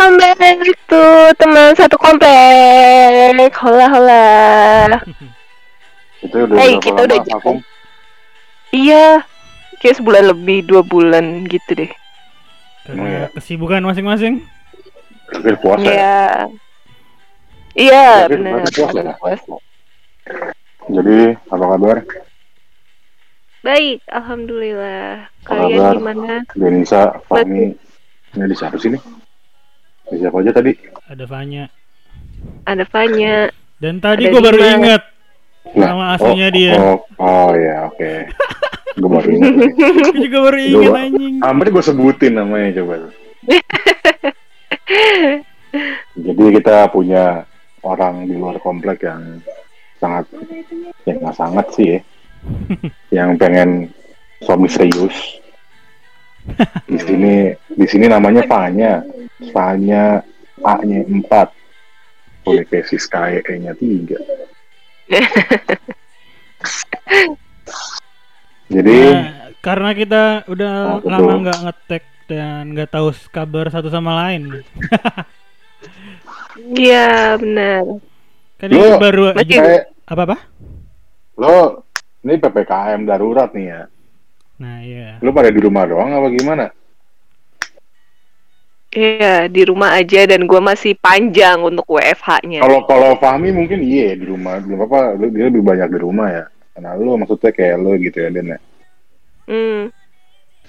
Welcome back to teman satu komplek. Hola hola. Itu udah Hey, kita lama udah vakum? Iya, kayak sebulan lebih, dua bulan gitu deh. Ya? Karena kesibukan masing-masing. Hampir puasa ya? Iya. Iya, benar. ya? Jadi, apa kabar? Baik, alhamdulillah. Apa Kalian kabar? gimana? Denisa, Fahmi, ini di siapa sini? Di siapa aja tadi? Ada Vanya. Ada Fanya. Dan tadi Ada gue baru ingat Nah, nama aslinya oh, dia. Oh, oh ya, oke. Gue baru ingat. Gue juga baru ingat anjing. Hampir gue sebutin namanya coba. Jadi kita punya orang di luar komplek yang sangat, ya nggak sangat sih ya, yang pengen suami serius. Di sini, di sini namanya Fanya, Fanya A-nya 4, boleh tesis KE-nya 3. Jadi, Nah, karena kita udah betul. lama nggak ngetek dan nggak tahu kabar satu sama lain. Iya, benar. Kan ini baru kayak apa apa? lo ini PPKM darurat nih ya. Nah iya. Lu pada di rumah doang apa gimana? Iya, di rumah aja dan gua masih panjang untuk WFH-nya. Kalau kalau Fahmi mungkin iya di rumah, belum apa lu dia lebih banyak di rumah ya. Karena lu maksudnya kayak lu gitu ya Den ya. Hmm.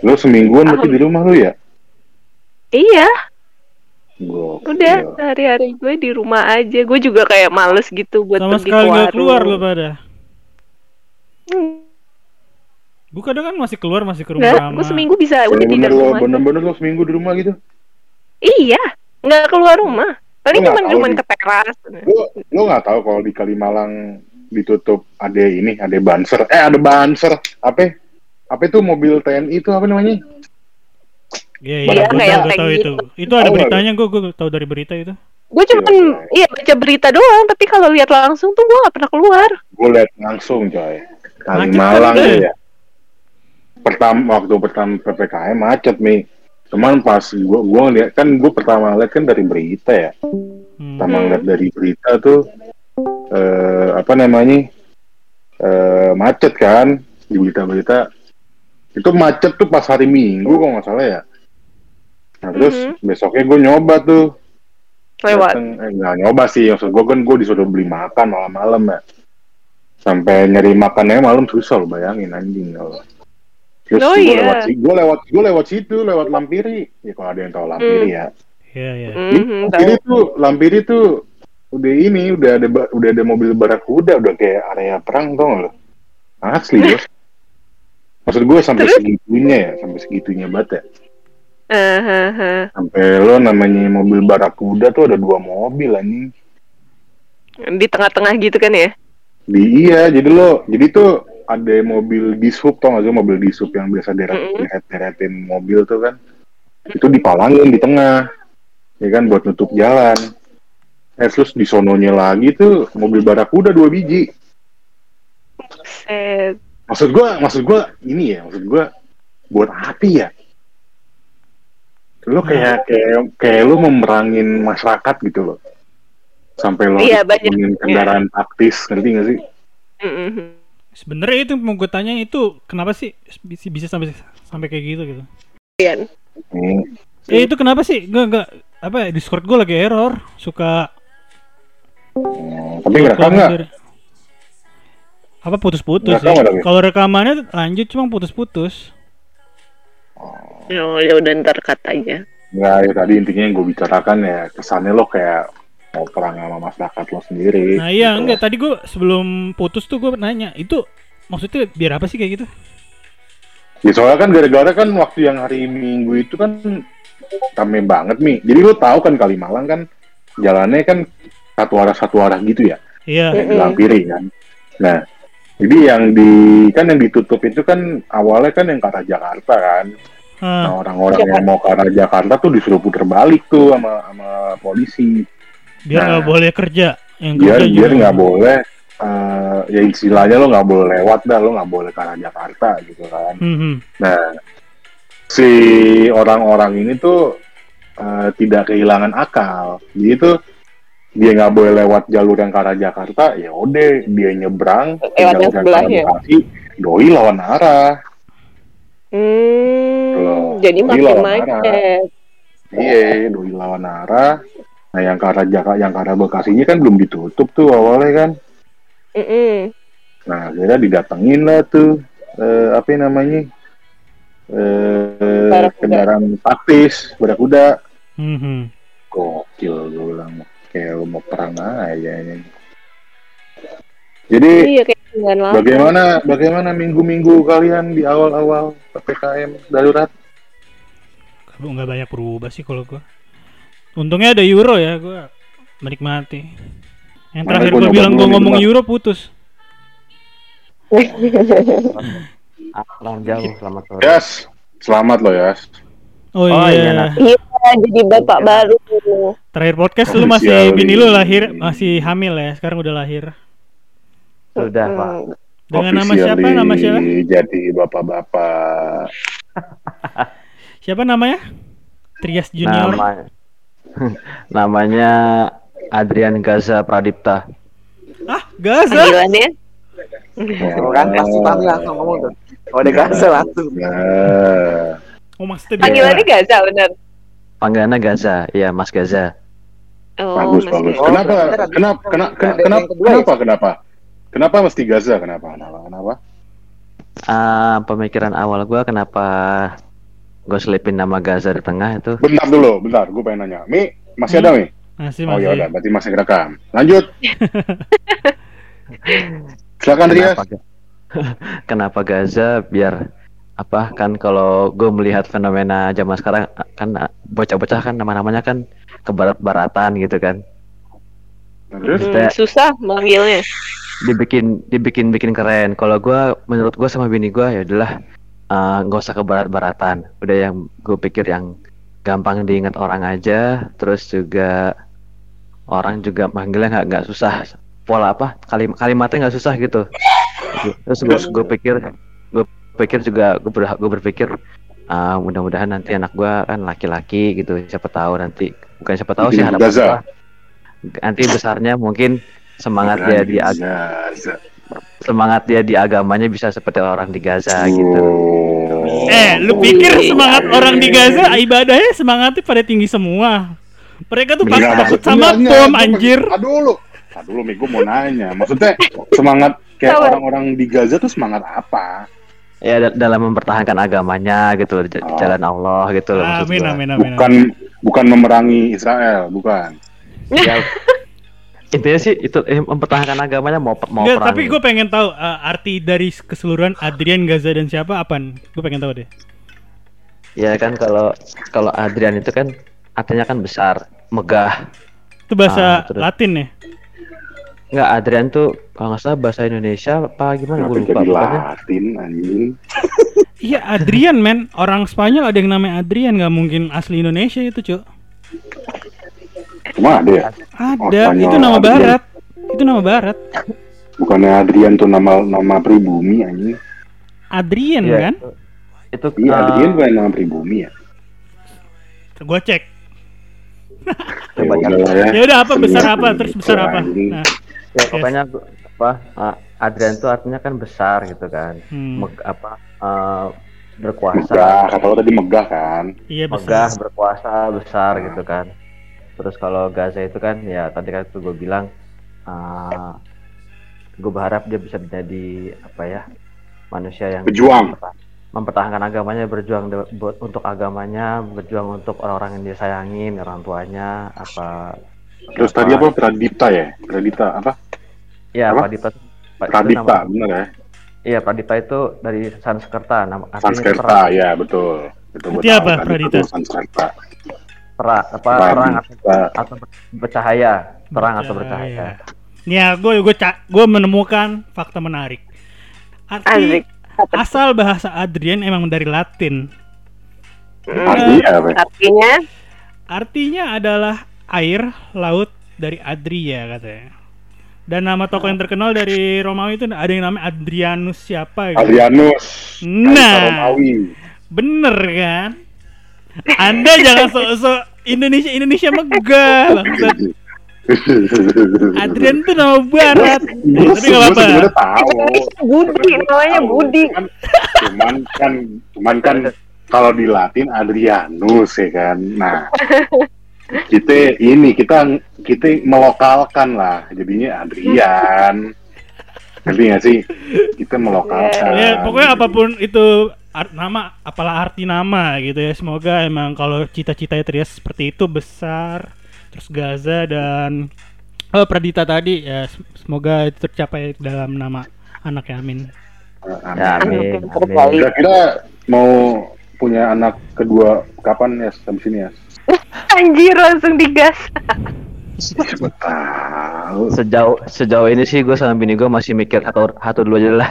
Lu semingguan berarti di rumah lu ya? Iya, Gua udah hari-hari gue di rumah aja. Gue juga kayak males gitu buat Sama pergi sekali ke nggak warung. keluar lo pada. Hmm, Gue kadang kan masih keluar masih ke rumah gue seminggu bisa udah lo rumah. bener-bener lo seminggu di rumah gitu. Iya, nggak keluar rumah. Paling cuma cuma ke teras. Lu lu nggak tahu kalau di Kalimalang ditutup ada ini, ada banser. Eh ada banser. Apa? Apa itu mobil TNI itu apa namanya? Iya Iya, iya, gue kayak- tahu, tahu gitu. itu. Itu ada beritanya gue gue tahu dari berita itu. Gue cuma Iya, iya baca berita doang, tapi kalau lihat langsung tuh gue nggak pernah keluar. Gue liat langsung coy. Kalimalang kan, ya. Pertama waktu pertama PPKM macet nih. Cuman pas gua gua ngeliat kan gua pertama lihat kan dari berita ya. Hmm. Pertama Hmm. ngeliat dari berita tuh eh apa namanya? eh macet kan di berita-berita. Itu macet tuh pas hari Minggu kok nggak salah ya. Nah terus Mhm. besoknya gue nyoba tuh. Lewat. Dateng- eh, nggak nyoba sih, maksud gue kan gue disuruh beli makan malam-malam ya. Sampai nyari makannya malam susah lo bayangin anjing kalau. Terus Oh, gue iya. lewat gue lewat gue lewat situ lewat Lampiri. Ya kalau ada yang tahu Lampiri Hmm. ya. Iya iya. Mhm, Lampiri tahu. tuh Lampiri tuh udah ini udah ada udah ada mobil barakuda udah kayak area perang tau gak lo? Asli bos. Maksud gue sampai Terus? segitunya ya, sampai segitunya banget ya. Eh. Sampai lo namanya mobil barakuda tuh ada dua mobil anjing. Di tengah-tengah gitu kan ya? Di iya, jadi lo, jadi tuh ada mobil dishub tau gak sih mobil dishub yang biasa deret, deretin mobil tuh kan, itu dipalangin di tengah, ya kan buat nutup jalan. Eh terus di sononya lagi tuh mobil barakuda dua biji. Set. Maksud gua, maksud gua ini ya, maksud gua buat api ya. Lo kayak kayak kayak lo memerangin masyarakat gitu loh. Sampai lo Iya, banyak. kendaraan taktis, ngerti gak sih? Mhm. Sebenarnya itu mau gue tanya itu kenapa sih bisa, sampai sampai kayak gitu gitu. Iya. Hmm. Eh itu kenapa sih? Gak gak apa ya, Discord gue lagi error, suka Hmm, Tapi ngerekam nggak? Apa putus-putus nggak, tapi? Kalau rekamannya lanjut cuma putus-putus. Oh, ya udah ntar cut aja. Nggak, ya tadi intinya yang gue bicarakan ya kesannya lo kayak mau perang sama masyarakat lo sendiri. Nah iya gitu. enggak tadi gue sebelum putus tuh gue nanya itu maksudnya biar apa sih kayak gitu? Ya soalnya kan gara-gara kan waktu yang hari Minggu itu kan rame banget nih. Jadi lo tahu kan Kalimalang kan jalannya kan satu arah satu arah gitu ya, Iya. yang dilampiri kan. Nah, jadi yang di kan yang ditutup itu kan awalnya kan yang ke arah Jakarta kan. Ah, Nah orang-orang yang mau ke arah Jakarta tuh disuruh puter balik tuh sama sama polisi. Biar nah. nggak boleh kerja. Yang biar kerja biar juga. nggak boleh eh, ya istilahnya lo nggak boleh lewat dah lo nggak boleh ke arah Jakarta gitu kan Hmm, hmm. nah si orang-orang ini tuh eh, tidak kehilangan akal. Jadi tuh dia nggak boleh lewat jalur yang ke arah Jakarta, ya udah dia nyebrang Lewat yang jalur yang ke sebelah ya? Bekasi, doi lawan arah. Hmm, Loh, jadi makin macet. Iya, doi lawan arah. Nah yang ke arah Jakarta, yang ke arah Bekasinya kan belum ditutup tuh awalnya kan. Mm-mm. Nah akhirnya didatengin lah tuh eh, apa namanya eh, Barakuda. kendaraan taktis barakuda. Mhm. Gokil gue bilang kayak lu mau perang aja ini. Jadi Iya kayak bagaimana bagaimana minggu-minggu kalian di awal-awal ppkm darurat? Gak nggak banyak berubah sih kalau gua. Untungnya ada euro ya, gua menikmati. Yang Mana terakhir gua gua nyoba bilang nih, ngomong euro putus. Kurang jauh, selamat sore. Yes, selamat loh Yas. Oh, Oh, iya. iya. Iya, jadi bapak baru. Terakhir podcast lu masih bini lu lahir masih hamil ya, sekarang udah lahir. Sudah, Pak. Dengan nama siapa? Nama siapa? Jadi bapak-bapak. Siapa namanya? Trias Junior. Nama, namanya Adrian Gaza Pradipta. Ah, Gaza. Panggilannya? Kan langsung tadi langsung ngomong tuh. Oh, ada Gaza langsung. Nah, Oh, maksudnya dia. Panggilannya Gaza bener. Panggilannya Gaza, iya Mas Gaza. Oh, bagus Mas bagus. Kenapa? ada- Kenapa? Kenapa? Kenapa? ya? Kenapa? Kenapa? Kenapa mesti Gaza? Kenapa? Kenapa? Kenapa? Ah, pemikiran awal gua kenapa gue selipin nama Gaza di tengah itu Bentar dulu, bentar. Gue pengen nanya. Mi, masih ada Mi? Masih Oh masih. ya udah, berarti masih rekam. Lanjut. Silakan Rias. kenapa, Ga- kenapa Gaza biar apa kan kalau gue melihat fenomena zaman sekarang kan ah, bocah-bocah kan nama-namanya kan kebarat-baratan gitu kan Terus? Hmm, susah manggilnya. dibikin dibikin bikin keren kalau gua menurut gua sama bini gua ya udahlah eh, nggak usah ke barat-baratan udah yang gue pikir yang gampang diingat orang aja terus juga orang juga manggilnya nggak nggak susah. Pola apa? Kalim kalimatnya nggak susah gitu. Terus gue gue pikir gue pikir juga gue ber, gua berpikir ah, mudah-mudahan nanti anak gua kan laki-laki gitu siapa tahu nanti bukan siapa tahu sih harapan gua. Nanti besarnya mungkin semangat dia di ag- Gaza. semangat dia di agamanya bisa seperti orang di Gaza gitu. Oh. Eh, lu pikir semangat orang di Gaza ibadahnya semangatnya pada tinggi semua. Mereka tuh pasti takut maksud- sama bom anjir. Aduh lu. Aduh lu, gue mau nanya. Maksudnya semangat kayak orang-orang di Gaza tuh semangat apa? Ya da- dalam mempertahankan agamanya gitu Oh. jalan Allah gitu loh Amin gua. amin amin. Bukan bukan memerangi Israel, bukan. Ya, intinya sih itu eh, mempertahankan agamanya mau mau Enggak, perang. tapi gue pengen tahu uh, arti dari keseluruhan Adrian Gaza dan siapa apaan? Gue pengen tahu deh. Ya kan kalau kalau Adrian itu kan artinya kan besar, megah. Itu bahasa Ah, terus. Latin ya? Enggak Adrian tuh kalau nggak salah bahasa Indonesia apa gimana gue lupa jadi. Latin anjing? Iya Adrian men, orang Spanyol ada yang namanya Adrian nggak mungkin asli Indonesia itu cuy. Cuma ada ya? Ada, Spanyol, itu nama Adrian. barat. Itu nama barat. Bukannya Adrian tuh nama nama pribumi anjing? Adrian Iya, kan? itu- Itu Iya, eh, Adrian bukan nama pribumi ya? Gue cek. Ya Coba udah lah ya. Ya udah apa besar Senior apa terus besar apa? Nah, ya pokoknya gua- apa eh, Adrian tuh artinya kan besar gitu kan. hmm, Meg- apa eh, berkuasa. Megah, kata lo tadi megah kan? iya megah besar. berkuasa besar gitu kan terus kalau Gaza itu kan ya tadi kan tuh gue bilang gue berharap dia bisa menjadi apa ya manusia yang memperta- mempertahankan agamanya berjuang buat untuk agamanya berjuang untuk orang-orang yang dia sayangin orang tuanya apa Terus tadi apa? Pradipta ya? Pradipta apa? ya Apa? Pradipta itu Pradipta, nama- bener ya? iya Pradipta itu dari Sanskerta nama Sanskerta, ya betul. Betul, betul. apa, Pradita? betul, Sanskerta. Terang apa terang atau, bercahaya terang atau bercahaya Nih ya, gue gue gue menemukan fakta menarik. Arti Asik. asal bahasa Adrian emang dari Latin. Hmm, Artinya apa? Artinya Artinya adalah air laut dari Adria katanya. Dan nama tokoh yang terkenal dari Romawi itu ada yang namanya Adrianus siapa gitu. Adrianus. Nah. Romawi. Bener kan? Anda jangan sok-sok Indonesia Indonesia megah bangsat. Adrian tuh nama barat. Eh, tapi nggak apa-apa. Tahu. Budi namanya. Budi. Cuman, cuman kan, cuman kan kalau di Latin Adrianus ya kan. Nah, kita ini kita kita melokalkan lah, jadinya Adrian. Ngerti nggak sih? Kita melokalkan. Ya, pokoknya apa pun itu art, nama apalah arti nama gitu ya. Semoga emang kalau cita-citanya Trias seperti itu besar. Terus Gaza dan oh, Pradita tadi ya sem- semoga itu tercapai dalam nama anaknya Amin. Ya, amin. Yang amin. terbaik. Kira-kira mau punya anak kedua kapan ya habis ini ya? Anjir langsung digas. Sejauh sejauh ini sih gue sama bini gue masih mikir satu satu dulu aja lah.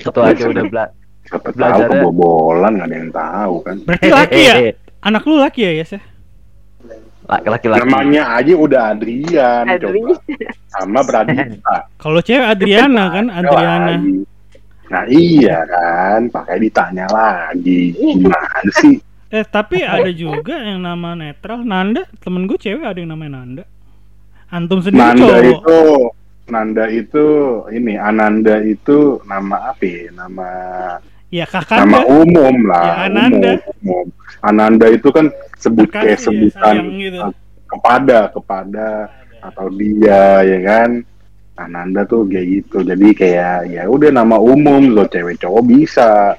Satu aja udah bela. Siapa tahu kebobolan nggak ada yang tahu kan. Berarti laki ya? Anak lu laki ya, Yes ya? Laki-laki. Namanya aja udah Adrian, Adri. coba. sama Pradita. Kalau cewek Adriana kan, Adriana. Nah iya kan, pakai ditanya lagi. Gimana sih? Eh, tapi ada juga yang nama netral, Nanda. Temen gue cewek ada yang namanya Nanda. Antum sendiri Nanda cowok. itu, Nanda itu, ini Ananda itu nama apa ya? Nama Ya kakak nama umum lah. Ya, Ananda. Umum, umum. Ananda itu kan sebut kayak Terkasih ya, sebutan sayang gitu. kepada kepada atau dia ya kan Ananda tuh kayak gitu jadi kayak ya udah nama umum lo cewek cowok bisa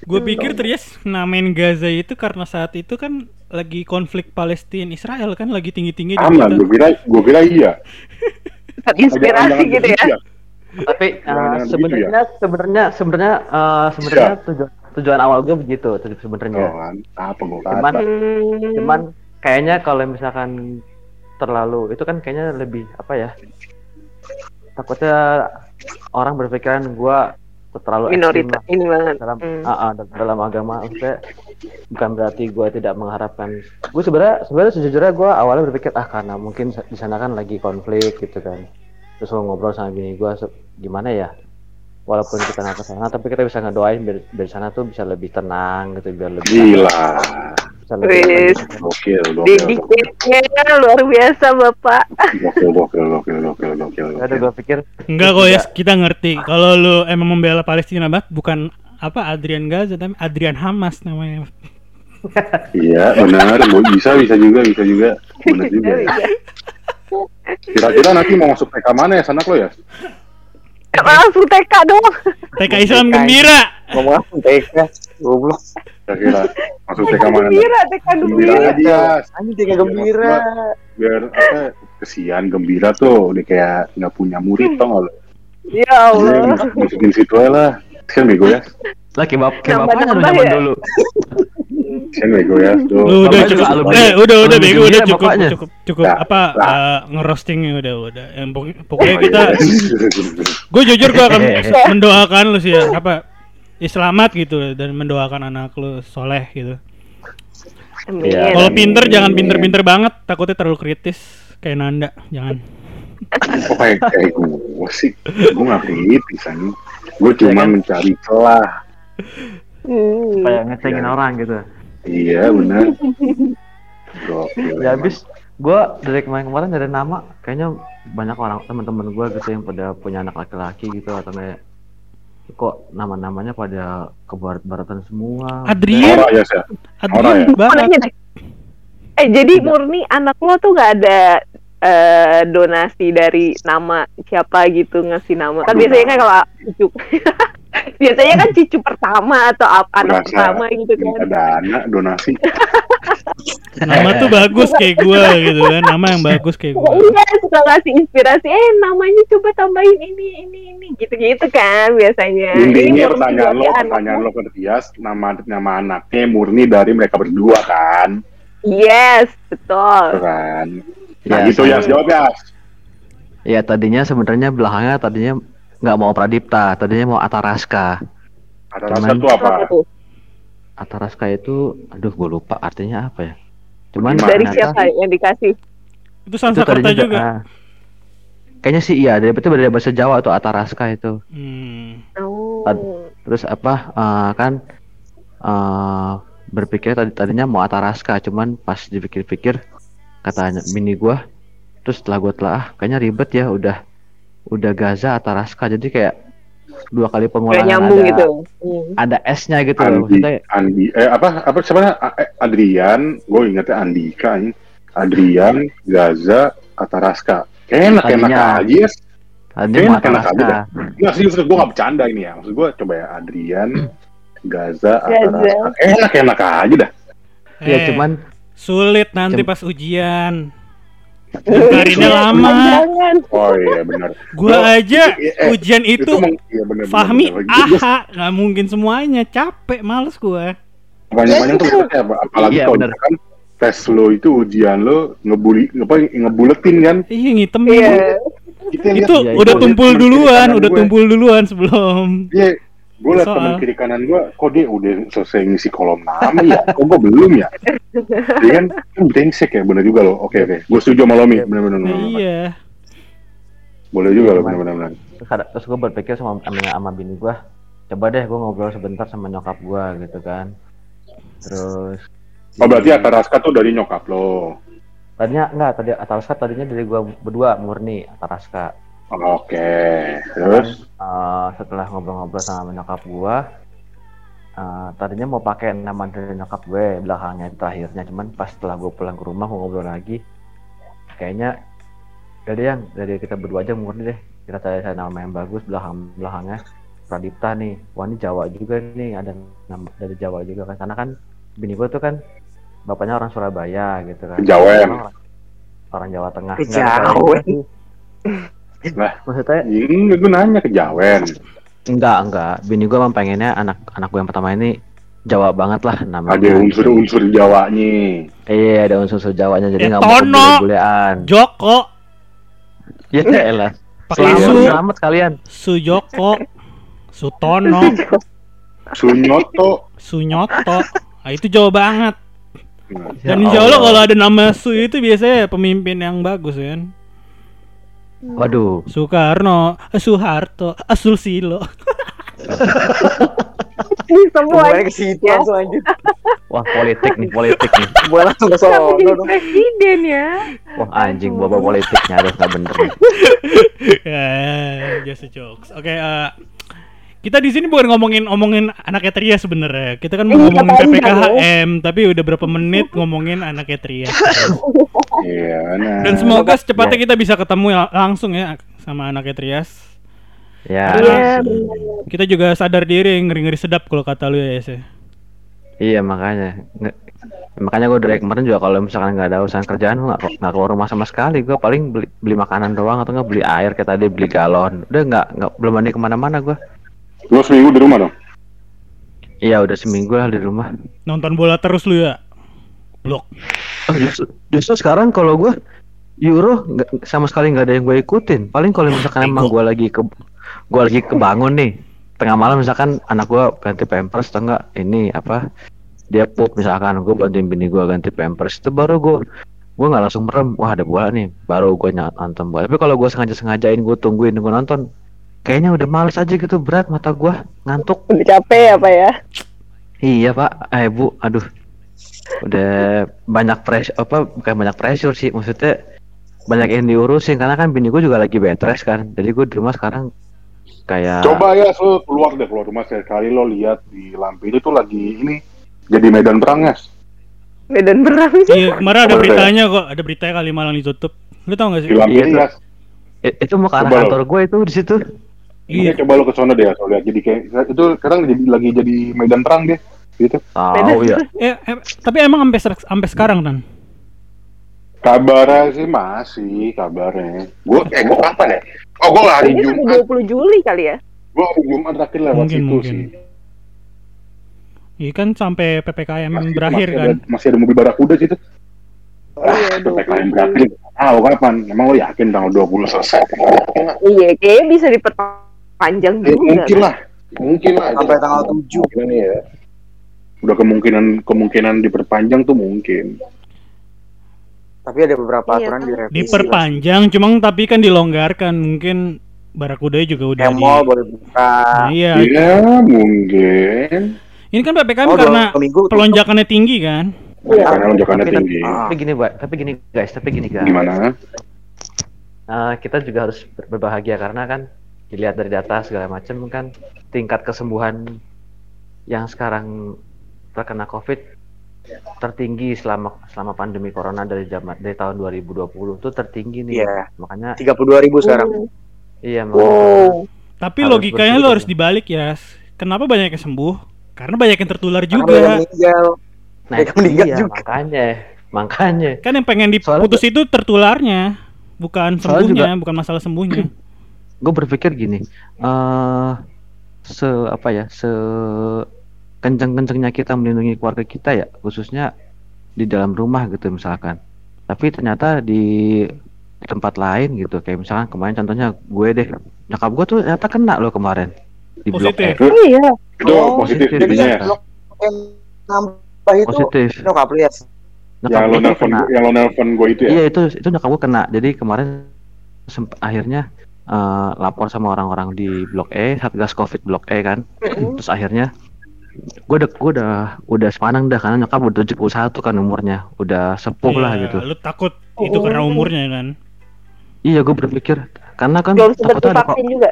Gue pikir Trias namain Gaza itu karena saat itu kan lagi konflik Palestina Israel kan lagi tinggi-tinggi di aman gue kita. kira gue kira iya Inspirasi gitu ya. jangan Tapi uh, sebenarnya sebenarnya sebenarnya uh, sebenarnya tujuan tujuan awal gue begitu tuh oh, sebenarnya. kan apa gue Cuman kata Hmm. cuman kayaknya kalau misalkan terlalu itu kan kayaknya lebih apa ya? Takutnya orang berpikiran gua terlalu minoritas ini banget. dalam Hmm. ah, ah, dal- dalam agama maksudnya bukan berarti gue tidak mengharapkan gue sebenarnya sebenarnya sejujurnya gue awalnya berpikir ah karena mungkin di sana kan lagi konflik gitu kan terus gue ngobrol sama bini gue gimana ya? Walaupun kita nggak ke sana tapi kita bisa ngedoain biar dari sana tuh bisa lebih tenang gitu biar lebih gila. bisa lebih gokil Dedikasinya luar biasa Bapak. gokil gokil gokil gokil gokil ada gue pikir Enggak kok ya, kita ngerti. Kalau lu emang membela Palestina banget bukan apa Adrian Gaza tapi Adrian Hamas namanya. iya benar. Bisa bisa juga bisa juga. Benar juga. Ya. Kira-kira nanti mau masuk TK mana ya sanak lo ya Langsung TK dong. TK Islam Gembira. Ngomong apa TK? Goblok. kira-kira masuk TK mana Gembira, TK gembira gembira. aja Anjing TK gembira. biar apa kesian gembira tuh udah kayak nggak punya murid tau nggak lo Ya Iya, Allah. masuk- masukin situ aja lah kan bego ya lah lu nambah zaman ya? dulu bego ya tuh Lu udah Bapaknya cukup. juga alumni- Eh, udah udah bego udah cukup cukup cukup Nah, apa eh, ngerostingnya udah udah. Yang pokoknya, kita iya. gue jujur gue akan mendoakan lu sih ya apa ya selamat gitu dan mendoakan anak lu soleh gitu. Iya. Kalau Amin. pinter jangan pinter-pinter banget, takutnya terlalu kritis kayak Nanda, jangan. kok kayak kayak gue sih gue nggak kritis nih gue cuma kan? mencari celah Hmm. kayak ngecengin Iya. orang gitu iya benar. Gokil, ya habis gue dari kemarin-kemarin dari nama. Kayaknya banyak orang teman-teman gue gitu yang pada punya anak laki-laki gitu atau kayak kok nama-namanya pada ke barat-baratan semua. Adrian, Orang ya sih Adrian ya? banget. Eh jadi murni anak lo tuh gak ada eh, donasi dari nama siapa gitu ngasih nama. Kan biasanya kan kalau cucu biasanya kan cucu pertama atau ap- anak Berasa pertama gitu kan. minta dana donasi. Nama tuh bagus kayak gue gitu kan, nama yang bagus kayak gue. Iya suka ngasih inspirasi. Eh namanya coba tambahin ini ini ini. Gitu-gitu kan biasanya. Ini intinya pertanyaan lo anak pertanyaan lo ke Tias nama nama anaknya murni dari mereka berdua kan? Yes betul. Kan? Ya, nah gitu ya jawab ya ya tadinya sebenarnya belakangnya tadinya nggak mau Pradipta tadinya mau Ataraska. Rasa tuh apa? Ataraska itu aduh gue lupa artinya apa ya. Cuman dari siapa yang dikasih? Itu itu Sansakerta tadinya juga. ah, kayaknya sih iya dari itu dari bahasa Jawa tuh Ataraska itu. Hmm. oh. Terus apa eh, kan eh berpikir tadi tadinya mau Ataraska cuman pas dipikir-pikir katanya mini gua terus setelah gua telah ah, kayaknya ribet ya udah udah Gaza Ataraska jadi kayak dua kali Kayak pengulangan nyambung ada, gitu. Ada S-nya gitu loh Andi, maksudnya Andi, eh apa apa sebenarnya eh, Adrian, gue ingetnya Andika, ini. Adrian, Gaza, Ataraska. Enak enak Tadinya. aja ya. tadinya mau Enak-enak aja Nggak serius, gue gak bercanda ini ya. Maksud gue coba ya Adrian, Gaza, Gaza. Ataraska. Enak enak aja dah. ya Eh, cuman sulit nanti Cem- pas ujian. Daftarinnya lama. Jangan. Oh iya benar. Gua Oh, aja eh, ujian itu meng- iya, benar, Fahmi gua aha nggak mungkin semuanya capek males gua Banyak-banyak tuh apa? Apalagi Iya, kalau misalkan tes lo itu ujian lo ngebuli apa ngebuletin kan? iya ngitem Iya. Itu Iya, udah itu tumpul duluan udah gue. tumpul duluan sebelum Iya, gue liat teman kiri kanan gue, kok dia udah selesai ngisi kolom nama ya? Kok gue belum ya? Dia kan, kan brengsek ya, bener juga loh. Oke oke, gue setuju sama Lomi, bener-bener. Iya Boleh juga loh, bener-bener. terus, gue berpikir sama sama, sama bini gue coba deh gue ngobrol sebentar sama nyokap gue gitu kan terus Oh berarti Ataraska tuh dari nyokap lo. tadinya enggak tadi Ataraska tadinya dari gue berdua murni Ataraska Oke, terus? Eh, setelah ngobrol-ngobrol sama nyokap gue eh, tadinya mau pakai nama dari nyokap gue belakangnya terakhirnya. Cuman pas setelah gue pulang ke rumah mau ngobrol lagi. Kayaknya jadi yang dari kita berdua aja murni deh. Kita cari cari nama yang bagus belakang belakangnya. Pradipta nih. Wah ini Jawa juga nih. Ada nama dari Jawa juga kan. Karena kan bini gue tuh kan bapaknya orang Surabaya gitu kan. Kejawen. orang, orang Jawa Tengah Kejawen. Lah. maksudnya Ini gue nanya ke Jawen. enggak enggak bini gue emang pengennya anak anak gue yang pertama ini Jawa banget lah namanya Ada unsur-unsur Jawanya. Iya ada unsur-unsur Jawanya jadi Ya, nggak mau Tono. bule-bulean. Joko Ya elah. pakai Selamat su selamat kalian. Sujoko Sutono Sunyoto. Sunyoto nah, itu Jawa banget Ya dan insya Allah kalau ada nama Su itu biasanya pemimpin yang bagus kan Waduh. Soekarno eh, Soeharto eh, Ini semua ke situ langsung lanjut. Wah politik nih politik nih. Gue langsung ke sono presiden ya. Wah anjing bawa politiknya harus nggak bener. ya just jokes oke eh, kita di sini bukan ngomongin ngomongin anaknya Tria sebenarnya kita kan mau Iya, ngomongin PPKHM tapi udah berapa menit ngomongin anaknya Tria Iya, nah. dan semoga secepatnya kita bisa ketemu ya- langsung ya sama anaknya Trias Ya. Iya. kita juga sadar diri ngeri-ngeri sedap kalau kata lu ya Yes, ya. Iya makanya. Nge- makanya gue dari kemarin juga kalau misalkan nggak ada urusan kerjaan gue nggak nggak keluar rumah sama sekali. Gue paling beli, beli makanan doang atau nggak beli air kayak tadi beli galon. Udah nggak nggak belum mandi ke mana-mana gue. Lo seminggu di rumah dong? Iya udah seminggu lah di rumah. nonton bola terus lu ya blok Oh, justru, justru sekarang kalau gue Euro nggak- sama sekali nggak ada yang gue ikutin. Paling kalau misalkan emang gue lagi ke gue lagi kebangun nih tengah malam misalkan anak gue ganti pampers atau enggak ini apa dia pup misalkan gue bantuin bini gue ganti pampers itu baru gue gue nggak langsung merem wah ada bola nih baru gue nonton bola tapi kalau gue sengaja sengajain gue tungguin gue nonton kayaknya udah males aja gitu berat mata gue ngantuk Udah capek ya Pak ya? iya pak eh bu aduh udah banyak pressure apa bukan banyak pressure sih maksudnya banyak yang diurusin karena kan bini gue juga lagi bed rest kan jadi gue di rumah sekarang kayak Coba ya, lo keluar deh keluar rumah sekali lo lihat di lampu itu tuh lagi ini jadi medan perang ya. Medan perang. iya kemarin ada beritanya kok ada beritanya kali malang ditutup lu tau gak sih Di lampu Iya, ini tuh. ya. I- itu mau ke arah kantor gue itu di situ Iya, coba lo ke sana deh, lo lihat jadi kayak itu sekarang jadi lagi jadi medan perang deh. Gitu. tahu ya Eh, eh, tapi emang sampai sampai sekarang kan Kabarnya sih masih kabarnya. Gue eh gue kapan ya? Oh gue hari Jumat. 20 Juli kali ya? Gue hari Jumat terakhir lewat Mungkin, situ mungkin. sih. Iya kan sampai PPKM Masih, berakhir masih kan Ada, masih ada mobil barakuda situ. Oh iya, PPKM 20 berakhir. Ah, kapan? Emang lo yakin tanggal 20 selesai? Iya, kayaknya bisa diperpanjang Ya, juga. mungkin lah. Mungkin lah. Sampai tanggal 7. Ini ya. Udah kemungkinan kemungkinan diperpanjang tuh mungkin. Tapi ada beberapa Iya, aturan kan? direvisi. diperpanjang cuma tapi kan dilonggarkan mungkin Barakuda juga udah di mall boleh buka. Nah, iya Iya, mungkin. Ini kan PPKM Oh, karena minggu pelonjakannya tinggi kan. Ya, karena lonjakannya Tapi- tinggi. Ah. Tapi gini, Pak. Tapi gini, guys. Tapi gini, guys. Gimana? Eh, kita juga harus ber- berbahagia karena kan dilihat dari data segala macam kan tingkat kesembuhan yang sekarang terkena COVID tertinggi selama selama pandemi corona dari zaman dari tahun 2020 tuh tertinggi nih. Iya. Makanya 32 ribu sekarang. iya Wow. Tapi Harus logikanya lo harus dibalik ya. Kenapa banyak yang sembuh? Karena banyak yang tertular Karena banyak juga. meninggal. nah itu meninggal dia, juga. makanya makanya Kan yang pengen Soalnya diputus itu tertularnya, bukan Soalnya sembuhnya, bukan masalah sembuhnya. gue berpikir gini eh se apa ya se kenceng-kencengnya kita melindungi keluarga kita ya khususnya di dalam rumah gitu misalkan tapi ternyata di tempat lain gitu kayak misalkan kemarin contohnya gue deh nyokap gue tuh ternyata kena loh kemarin di blok Positif. E Oh iya. Itu Oh, positif positif. jadinya. Jadi blok yang nambah itu positif nyokap lu ya. nyokap Yang lo nelfon, yang lo nelfon gue itu ya. iya itu itu nyokap gue kena jadi kemarin semp- akhirnya eh, lapor sama orang-orang di blok E satgas covid blok E kan. Terus akhirnya gue udah gue udah udah sepanang dah karena nyokap udah 71 kan umurnya. Udah sepuh lah Iya, gitu. Lu takut itu karena umurnya kan. iya gue berpikir karena kan Belum takutnya ada kok juga.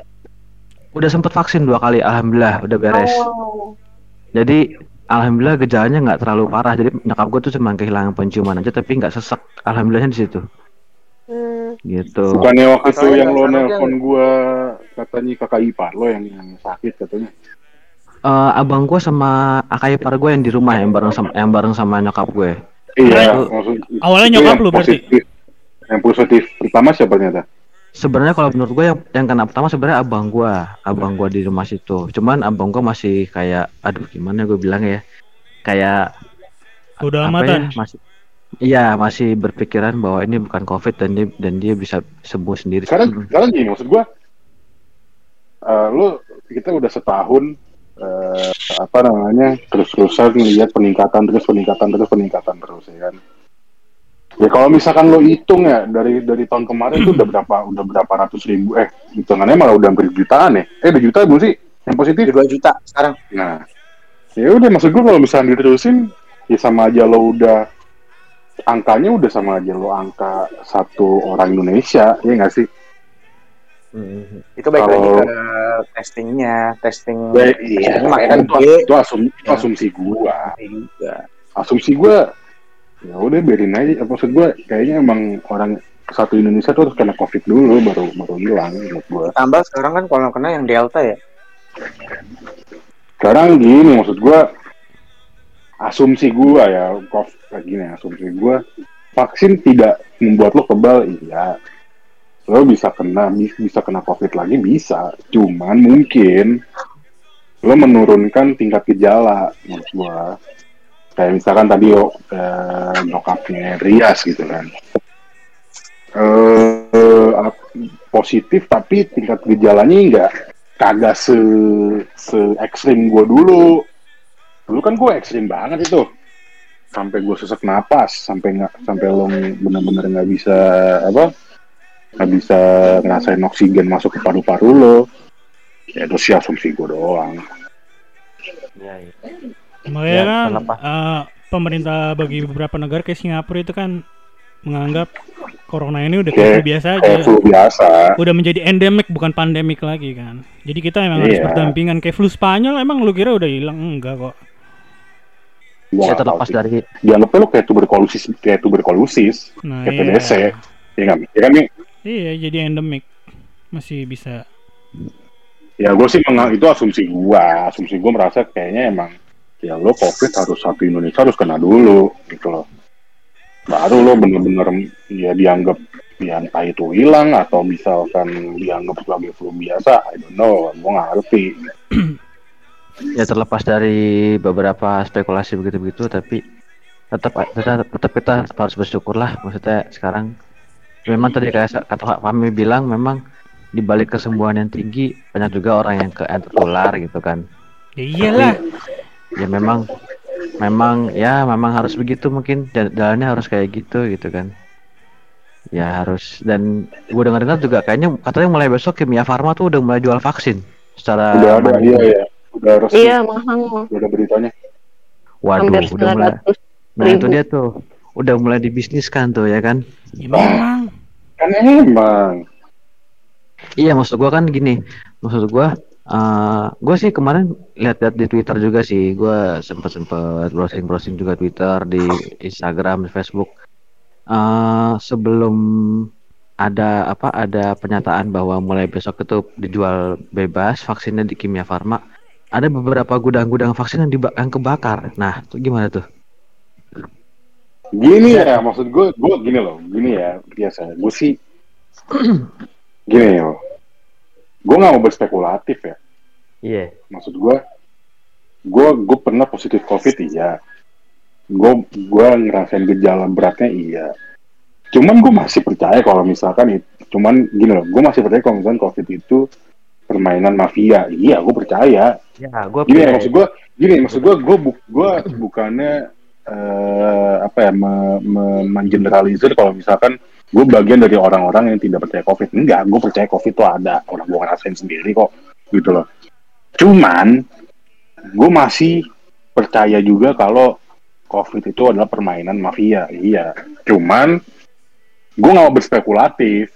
udah sempet vaksin dua kali alhamdulillah udah beres. Oh. jadi alhamdulillah gejalanya nggak terlalu parah. Jadi nyokap gue tuh cuma kehilangan penciuman aja tapi nggak sesek. Alhamdulillahnya di situ Hmm. gitu Bukannya waktu itu yang lo nelpon gue katanya kakak ipar lo yang, yang sakit katanya. Eh, abang gue sama akak ipar gue yang di rumah yang bareng sama yang bareng sama nyokap gue Iya, Itu- maksud Awalnya itu nyokap yang lu berarti? positif. Yang positif pertama siapa ternyata? sebenarnya kalau menurut gue yang yang kena pertama sebenarnya abang gue abang gue di rumah situ cuman abang gue masih kayak aduh gimana gue bilang ya kayak Udah amatan. ya, masih iya masih berpikiran bahwa ini bukan covid dan dia dan dia bisa sembuh sendiri Sekarang Hmm. sekarang gini maksud gue, eh lo kita udah setahun eh, apa namanya terus-terusan lihat peningkatan terus peningkatan terus peningkatan terus ya kan. Ya kalau misalkan lo hitung ya dari dari tahun kemarin tuh udah berapa udah berapa ratus ribu eh hitungannya malah udah hampir jutaan ya eh udah juta belum sih yang positif 2 juta sekarang. Nah, ya udah maksud gue kalau misalnya diterusin ya sama aja lo udah angkanya udah sama aja lo angka satu orang Indonesia ya nggak sih? Hmm. Itu baik lagi ke testingnya, testing. Baik, iya, makanya kan itu, itu, asum- itu asumsi gua. Juga. Asumsi gua ya udah biarin aja. Maksud gua kayaknya emang orang satu Indonesia tuh harus kena covid dulu baru baru hilang menurut gua. Tambah sekarang kan kalau kena yang delta ya. Sekarang gini maksud gua asumsi gua ya kayak gini asumsi gua vaksin tidak membuat lo kebal iya. Lo bisa kena bi- bisa kena covid lagi bisa. Cuman mungkin lo menurunkan tingkat gejala menurut gua. Kayak misalkan tadi yo eh, nyokapnya Rias gitu kan. Eh positif tapi tingkat gejalanya enggak kagak se se ekstrim gue dulu dulu kan gue ekstrim banget itu sampai gue sesak napas sampai nggak sampai lo bener-bener nggak bisa apa nggak bisa ngerasain oksigen masuk ke paru-paru lo ya itu sih asumsi gue doang Iya, iya. Makanya Ya, kan eh, pemerintah bagi beberapa negara kayak Singapura itu kan menganggap corona ini udah kayak biasa aja. kayak flu biasa Udah menjadi endemik bukan pandemik lagi kan. Jadi kita emang harus Iya. berdampingan kayak flu Spanyol emang lu kira udah hilang enggak kok. Gua ya nggak tahu terlepas dari dianggapnya lo kayak tuberkulosis kayak tuberkulosis Nah, kayak iya. TBC ya nggak ya kan nih Iya, jadi endemik. Masih bisa. ya gue sih mengang itu asumsi gua. Asumsi gua merasa kayaknya emang ya lo covid harus satu Indonesia harus kena dulu gitu loh. Baru lo bener-bener ya dianggap ya entah itu hilang atau misalkan dianggap sebagai flu biasa I don't know. Gue nggak ngerti ya terlepas dari beberapa spekulasi begitu-begitu tapi tetap tetap, tetap kita harus bersyukur lah maksudnya sekarang memang tadi kayak kata Pak Fahmi bilang memang di balik kesembuhan yang tinggi banyak juga orang yang ke tertular gitu kan Ya iyalah. ya memang memang ya memang harus begitu mungkin jalannya harus kayak gitu gitu kan ya harus dan gue dengar dengar juga kayaknya katanya mulai besok Kimia Farma tuh udah mulai jual vaksin secara udah ada mandiri. iya ya Udah resmi, Iya, mahal. udah ada beritanya. Waduh, Hampir udah mulai. 900 Nah itu ribu. dia tuh, udah mulai dibisniskan tuh ya kan? Ya, memang. Kan emang. Iya maksud gua kan gini, maksud gua, eh gua sih kemarin lihat-lihat di Twitter juga sih, gua sempet sempet browsing browsing juga Twitter, di Instagram, di Facebook. eh sebelum ada apa ada pernyataan bahwa mulai besok itu dijual bebas vaksinnya di Kimia Farma, ada beberapa gudang-gudang vaksin yang, diba- yang kebakar. Nah, itu gimana tuh? Gini ya, maksud gue, gue gini loh, gini ya, biasa. Gue sih, gini loh. Gue nggak mau berspekulatif ya. Iya. Maksud gue, gue gue pernah positif covid iya. Gue gue ngerasain gejala beratnya iya. Cuman gue masih percaya kalau misalkan itu, cuman gini loh, gue masih percaya kalau misalkan covid itu permainan mafia. Iya, gue percaya. Ya, gua gini ya, maksud gue gini maksud gue gue bu, gue bukannya eh, apa ya me, me, mengeneralisir kalau misalkan gue bagian dari orang-orang yang tidak percaya covid. Enggak gue percaya covid itu ada. Orang gue ngerasain sendiri kok gitu loh. Cuman gue masih percaya juga kalau covid itu adalah permainan mafia iya. Cuman gue nggak mau berspekulatif.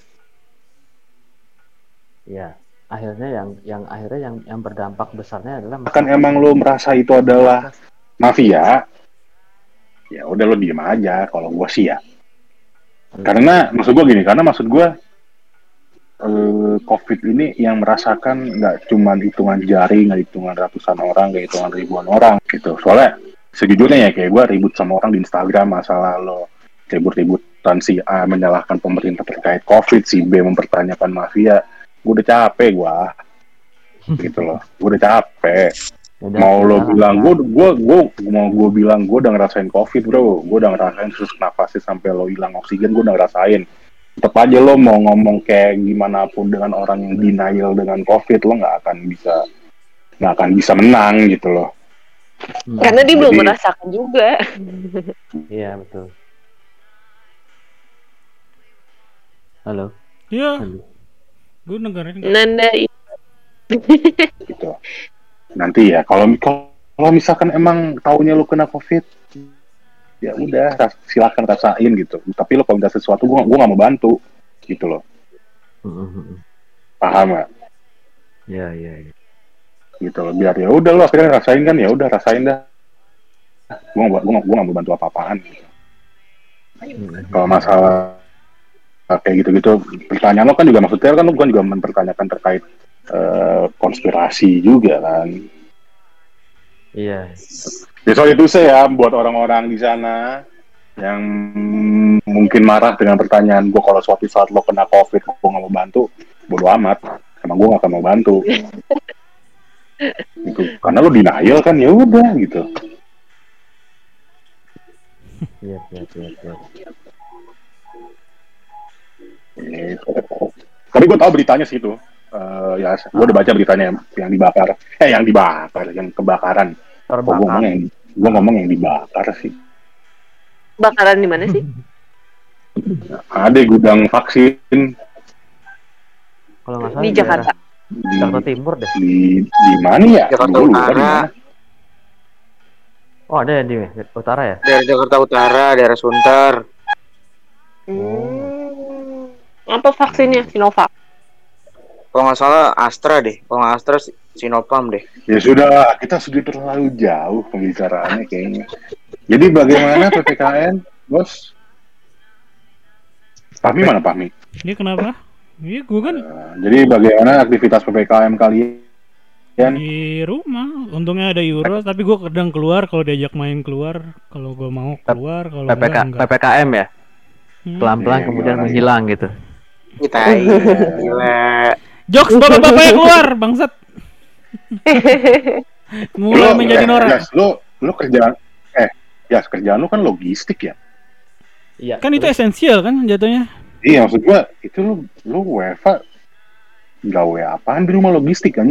Ya, akhirnya yang yang akhirnya yang yang berdampak besarnya adalah kan emang lo merasa itu adalah mafia ya udah lo diem aja. Kalau gue sih ya. Karena maksud gue gini karena maksud gue eh, covid ini yang merasakan nggak cuman hitungan jari nggak hitungan ratusan orang nggak hitungan ribuan orang gitu. Soalnya sejujurnya ya kayak gue ribut sama orang di Instagram masalah lo ribut-ributan si A menyalahkan pemerintah terkait covid si B mempertanyakan mafia gue udah capek gue gitu loh. Gue udah capek. Udah, mau lo bilang gue gue gue mau gue bilang gue udah ngerasain covid bro. Gue udah ngerasain susah nafasnya sampai lo hilang oksigen gue udah ngerasain. Tetap aja lo mau ngomong kayak gimana pun dengan orang yang denial dengan covid lo nggak akan bisa nggak akan bisa menang gitu loh. Hmm, Karena dia belum Jadi- merasakan juga. Iya betul. Halo. Iya, Halo. Gue dengerin. Nanda gitu nanti ya kalau kalau misalkan emang taunya lo kena covid ya udah ras- silakan rasain gitu tapi lo kalau minta sesuatu gue gue nggak mau bantu gitu loh paham nggak Iya iya. iya. gitu loh biar ya udah lo akhirnya rasain kan ya udah rasain dah gue gak gue gue gak mau bantu apa-apaan gitu. Hmm. kalau masalah kayak gitu-gitu pertanyaan lo kan juga maksudnya kan lo kan juga mempertanyakan terkait uh, konspirasi juga kan Iya. ya soal itu saya buat orang-orang di sana yang mungkin marah dengan pertanyaan gue kalau suatu saat lo kena covid gue gak mau bantu bodo amat emang gue gak akan mau bantu gitu. karena lo denial kan ya udah gitu Iya iya iya. Tapi gue tahu beritanya sih itu. Eh, ya, gue udah baca beritanya yang, yang dibakar. Eh, yang dibakar, yang kebakaran. Kok gue ngomong Terbakar. yang, gue ngomong yang dibakar sih. bakaran di mana sih? Ada gudang vaksin Kalau nggak salah Di Jakarta. di Jakarta Timur deh. di, di mana ya? Jakarta lupa Utara. Oh ada ya di utara ya? Daerah Jakarta Utara, daerah Sunter. Hmm. Apa vaksinnya? Sinovac. Kalau nggak salah Astra deh. Kalau nggak Astra Sinopam deh. Ya sudah, kita sudah terlalu jauh pembicaraannya kayaknya. Jadi bagaimana PPKN, bos? Pahmi mana Pahmi? Dia kenapa? Iya, gue kan Eh, jadi bagaimana aktivitas PPKM kalian? di rumah. Untungnya ada Euro, tapi gue kadang keluar kalau diajak main keluar. Kalau gue mau keluar, kalau PPK. PPKM ya? Hmm. Pelan-pelan Iya, kemudian gimana? menghilang gitu. Kita gila. Jokes bapak-bapaknya keluar, bangsat. Mulai Lo- menjadi eh, norak. Jas, lo lo kerjaan eh ya kerjaan lo kan logistik ya Iya. Kan itu esensial kan jatuhnya. iya maksud gua itu lo lo WFA gawe apaan di rumah logistik kan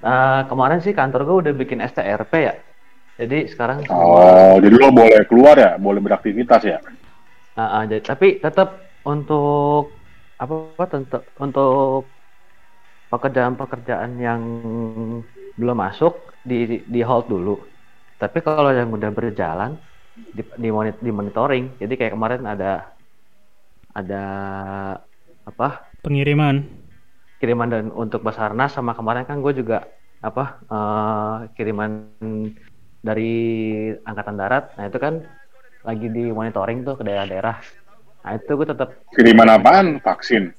Nah, kemarin sih kantor gue udah bikin STRP ya. Jadi sekarang oh jadi lo boleh keluar ya boleh beraktivitas ya Ah, ah, jadi- tapi tetap untuk apa, apa tentu- untuk pekerjaan-pekerjaan yang belum masuk di di hold dulu. Tapi kalau yang udah berjalan di di, monit- di monitoring. Jadi kayak kemarin ada ada apa Pengiriman. kiriman dan untuk Basarnas sama kemarin kan gue juga apa eh, kiriman dari angkatan darat. Nah itu kan lagi di monitoring tuh ke daerah-daerah. Nah itu gue tetap Kiriman apaan? Vaksin.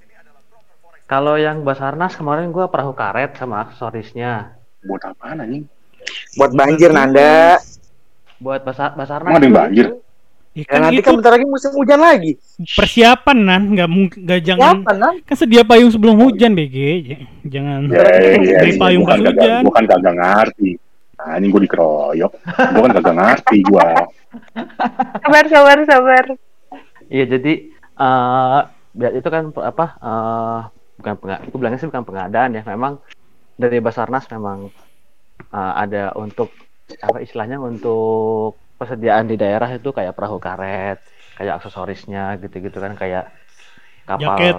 kalau yang Basarnas kemarin gue perahu karet sama aksesorisnya. Buat apaan anjing? Buat banjir Nanda. Buat Basar Basarnas. Emang ada banjir? itu- Ya Ya, kan nanti itu kan bentar lagi musim hujan lagi. persiapan nan, nggak mung- nggak jangan Siapa nan? kan sedia payung sebelum hujan BG. Jangan Ya, beli iya. payung Gua pas kan kagak- hujan. Gua kan kagak ngerti. Nah, ini gue dikeroyok. Gue kan kagak ngerti gue. Sabar, sabar, sabar. Iya jadi eh biar itu kan apa eh bukan penga aku bilangnya sih bukan pengadaan ya memang dari Basarnas memang eh, ada untuk apa istilahnya untuk persediaan di daerah itu kayak perahu karet kayak aksesorisnya gitu-gitu kan kayak kapal Jaket.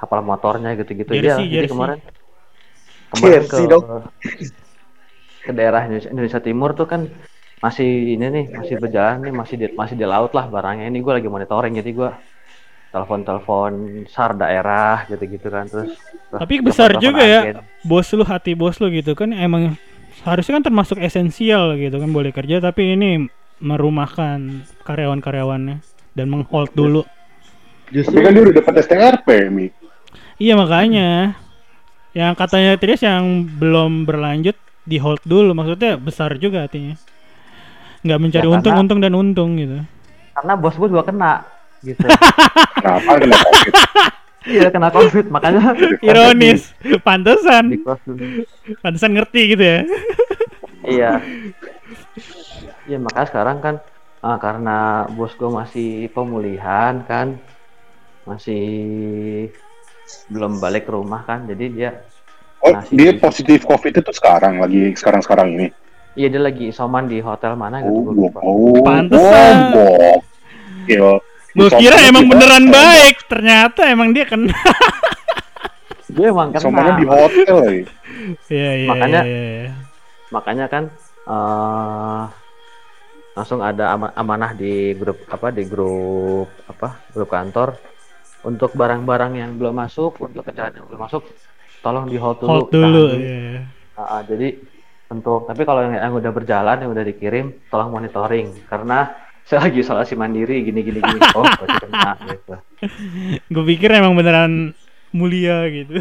kapal motornya gitu-gitu Jersey, Iya, jadi kemarin kemarin ke dong. ke daerah Indonesia, Indonesia Timur tuh kan masih ini nih masih berjalan nih masih di, masih di laut lah barangnya ini gue lagi monitoring jadi gue telepon-telepon sar daerah gitu-gitu kan terus, terus Tapi besar telepon-telepon juga ya. agen. Bos lu hati bos lu gitu kan emang harusnya kan termasuk esensial gitu kan boleh kerja tapi ini merumahkan karyawan-karyawannya dan menghold dulu. Tapi kan dia udah dapat STRP, Mi. Iya makanya yang katanya Trias yang belum berlanjut di hold dulu maksudnya besar juga hatinya. Nggak mencari Ya, untung, karena- untung dan untung gitu. karena bos gue juga kena gitu Kenapa kena COVID? iya kena covid makanya Ironis, pantesan, pantesan ngerti gitu ya. iya iya makanya sekarang kan ah, karena bos gue masih pemulihan kan masih belum balik ke rumah kan jadi dia Oh, dia positif COVID itu sekarang, lagi sekarang-sekarang ini. Iya dia lagi isoman di hotel mana gitu Oh, gue gua- lupa oh, Pantesan. oh, gokil. Gue kira emang hotel. beneran baik, ternyata emang dia kena. dia emang Isomannya kena di hotel lagi. Iya iya. Makanya- iya, iya. makanya kan eh langsung ada ama- amanah di grup apa di grup apa grup kantor untuk barang-barang yang belum masuk untuk kendaraan yang belum masuk tolong di hold dulu hold dulu. tahan iya. Ah, jadi untuk tapi kalau yang, yang udah berjalan yang udah dikirim tolong monitoring karena saya lagi isolasi mandiri gini gini gini oh pasti kena gitu Gue pikir emang beneran mulia gitu.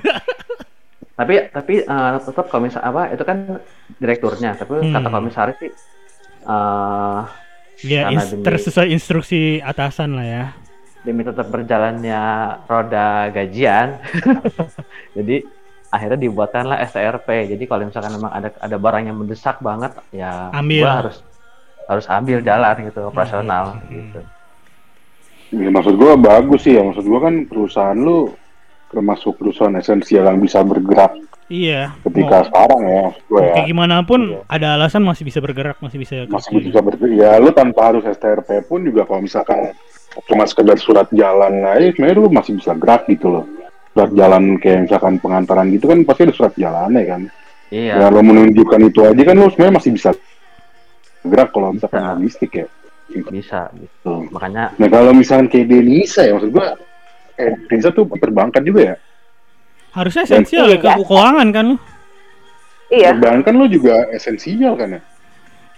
tapi tapi eh, tetap komisar apa itu kan direkturnya tapi Hmm. kata komisaris sih eh ya ins- demi- tersesuai instruksi atasan lah ya. demi tetap berjalannya roda gajian jadi akhirnya dibuatkanlah STRP jadi kalau misalkan memang ada ada barang yang mendesak banget ya Ambil. gua harus harus ambil jalan gitu operasional Hmm. gitu Ya, maksud gua bagus sih ya. Maksud gua kan perusahaan lu termasuk perusahaan esensial yang bisa bergerak Iya. ketika Mau, sekarang ya. Gua ya. kayak gimana pun Iya. ada alasan masih bisa bergerak, masih bisa masih kerja. bisa bergerak. Ya lu tanpa harus STRP pun juga kalau misalkan cuma sekedar surat jalan aja sebenarnya lu masih bisa gerak gitu loh. Surat jalan kayak misalkan pengantaran gitu kan pasti ada surat jalannya kan. iya Ya lo menunjukkan itu aja kan lu sebenarnya masih bisa gerak kalau misalkan Bisa. logistik ya. bisa gitu makanya Nah kalau misalkan kayak Denisa ya maksud gua eh, Denisa tuh perbankan juga ya. Harusnya esensial ya ke keuangan kan lu. Iya. Perbankan lu juga esensial kan ya.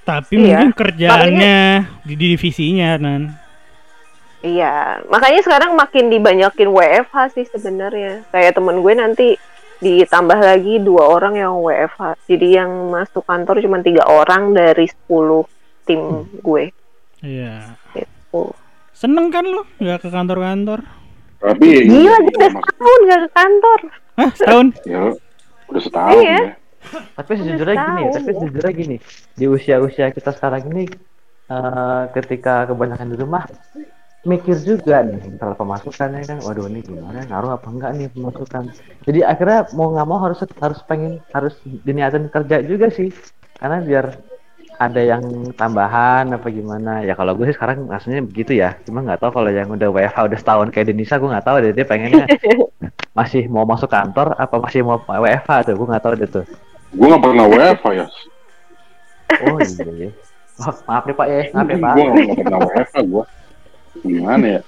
Tapi Iya. mungkin kerjaannya di divisinya nan. Iya, makanya sekarang makin dibanyakin WFH sih sebenarnya. Kayak temen gue nanti ditambah lagi dua orang yang WFH. Jadi yang masuk kantor cuma tiga orang dari 10 tim gue. Iya. Gitu. Seneng kan lu nggak ke kantor-kantor? Tapi Gila, gue udah setahun gak ke kantor. Hah setahun? ya udah setahun Iya. ya. tapi sejujurnya gini tapi sejujurnya gini di usia-usia kita sekarang ini eh, ketika kebanyakan di rumah mikir juga nih kalau pemasukannya kan? Waduh ini gimana? Ngaruh apa enggak nih pemasukan? Jadi akhirnya mau nggak mau harus harus pengen harus diniatin kerja juga sih. Karena biar ada yang tambahan apa gimana. Ya kalau gue sih sekarang rasanya begitu ya. Cuma nggak tahu kalau yang udah WFH udah setahun kayak Denisa gue nggak tahu deh. Dia pengennya masih mau masuk kantor apa masih mau WFH tuh? Gue nggak tahu deh tuh. Gue nggak pernah WFH ya. Oh iya. Oh, maaf deh Pak ya, maaf ya Pak. Gue nggak pernah WFH gue. Gimana ya?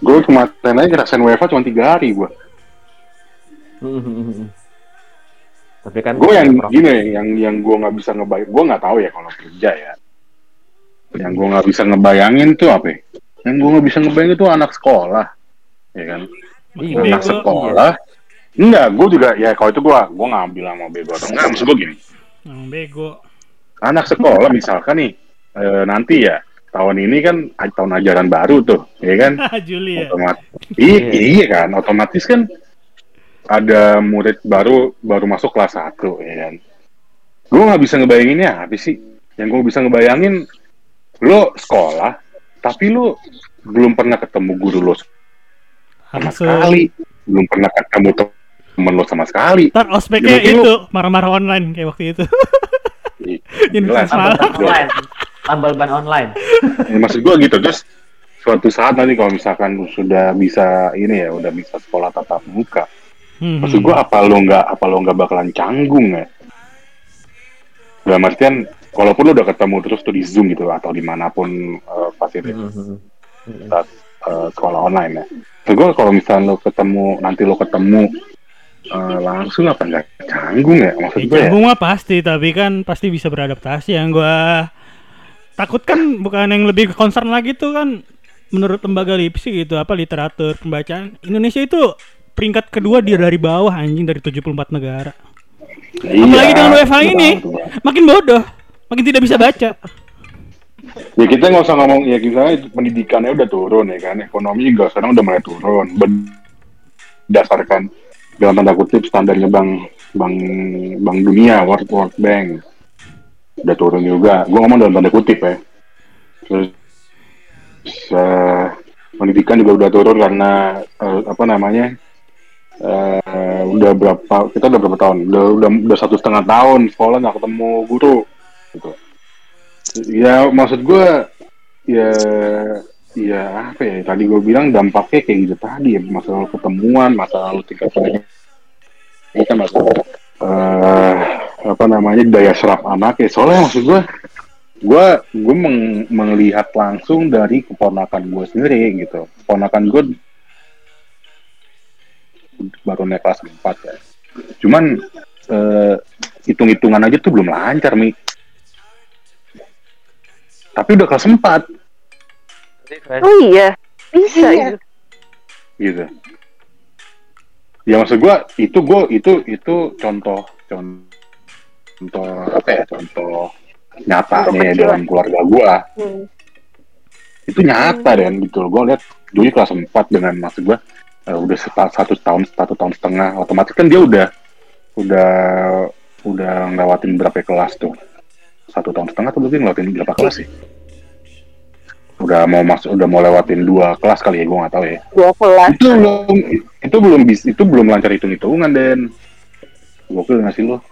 Gue kemarin aja ngerasain WFH cuma tiga hari gue. Tapi kan Gue yang pro- gini, yang yang gue nggak bisa ngebayang, gue nggak tahu ya kalau kerja ya. Yang gue nggak bisa ngebayangin tuh apa? ya? Yang gue nggak bisa ngebayangin tuh anak sekolah, ya kan? Iya, anak bego. sekolah. Enggak, gue juga ya kalau itu gue gue ngambil sama bego atau enggak maksud gue gini. Bego. Anak sekolah misalkan nih eh, nanti ya tahun ini kan tahun ajaran baru tuh, ya kan? Juli ya. Otomatis, I- iya kan, otomatis kan ada murid baru baru masuk kelas 1 ya kan. Gue nggak bisa ngebayanginnya apa sih? Yang gue bisa ngebayangin lo sekolah, tapi lo belum pernah ketemu guru lo sama Langsung. sekali, belum pernah ketemu temen lo sama sekali. Ntar ospeknya Ya, itu marah-marah online kayak waktu itu. Ini Jelas. Tambal ban online. Ya, maksud gue gitu terus suatu saat nanti kalau misalkan sudah bisa ini ya udah bisa sekolah tatap muka Hmm. maksud gue apa lo nggak apa lo nggak bakalan canggung ya dalam artian walaupun lo udah ketemu terus tuh di zoom gitu atau di mana pun uh, fasilitas uh, sekolah online ya maksud gue kalau misalnya lo ketemu nanti lo ketemu uh, langsung apa nggak canggung ya maksud Ya, gue ya canggung mah pasti, tapi kan pasti bisa beradaptasi. Yang gua takut kan bukan yang lebih concern lagi tuh kan menurut lembaga LIPSI gitu apa literatur pembacaan Indonesia itu peringkat kedua dia dari bawah anjing dari 74 negara. Iya, Apalagi dengan WFH betul ini. betul banget. Makin bodoh, makin tidak bisa baca. Ya kita nggak usah ngomong ya kita pendidikannya udah turun ya kan ekonomi juga sekarang udah mulai turun berdasarkan dalam tanda kutip standarnya bank bank bank dunia World World Bank udah turun juga. Gue ngomong dalam tanda kutip ya. Terus eh, pendidikan juga udah turun karena eh, apa namanya eh, udah berapa kita udah berapa tahun? Udah udah, udah satu setengah tahun sekolah nggak ketemu guru gitu. Ya maksud gue ya ya apa ya tadi gue bilang dampaknya kayak gitu tadi ya masalah ketemuan masalah tingkat pendidikan kan masalah eh, apa namanya daya serap anak ya soalnya maksud gue gue gue meng- melihat langsung dari keponakan gue sendiri gitu. Keponakan gue baru naik kelas 4 ya. Cuman eh, hitung-hitungan aja tuh belum lancar mi. Tapi udah kelas 4 Oh iya, bisa Iya. gitu. ya maksud gua itu gua itu itu contoh contoh apa ya contoh nyata Contoh nih dalam keluarga gua. Hmm. itu nyata dan gitu loh. gua lihat Dwi kelas 4 dengan maksud gua eh, udah satu tahun satu tahun setengah otomatis kan dia udah udah udah ngelewatin berapa kelas tuh? Satu tahun setengah tuh berarti ngelewatin berapa kelas sih? Udah mau masuk udah mau lewatin dua kelas kali ya gua nggak tahu ya. Dua kelas. itu belum itu belum bis itu belum lancar hitung hitungan dan. Gokil nggak sih lo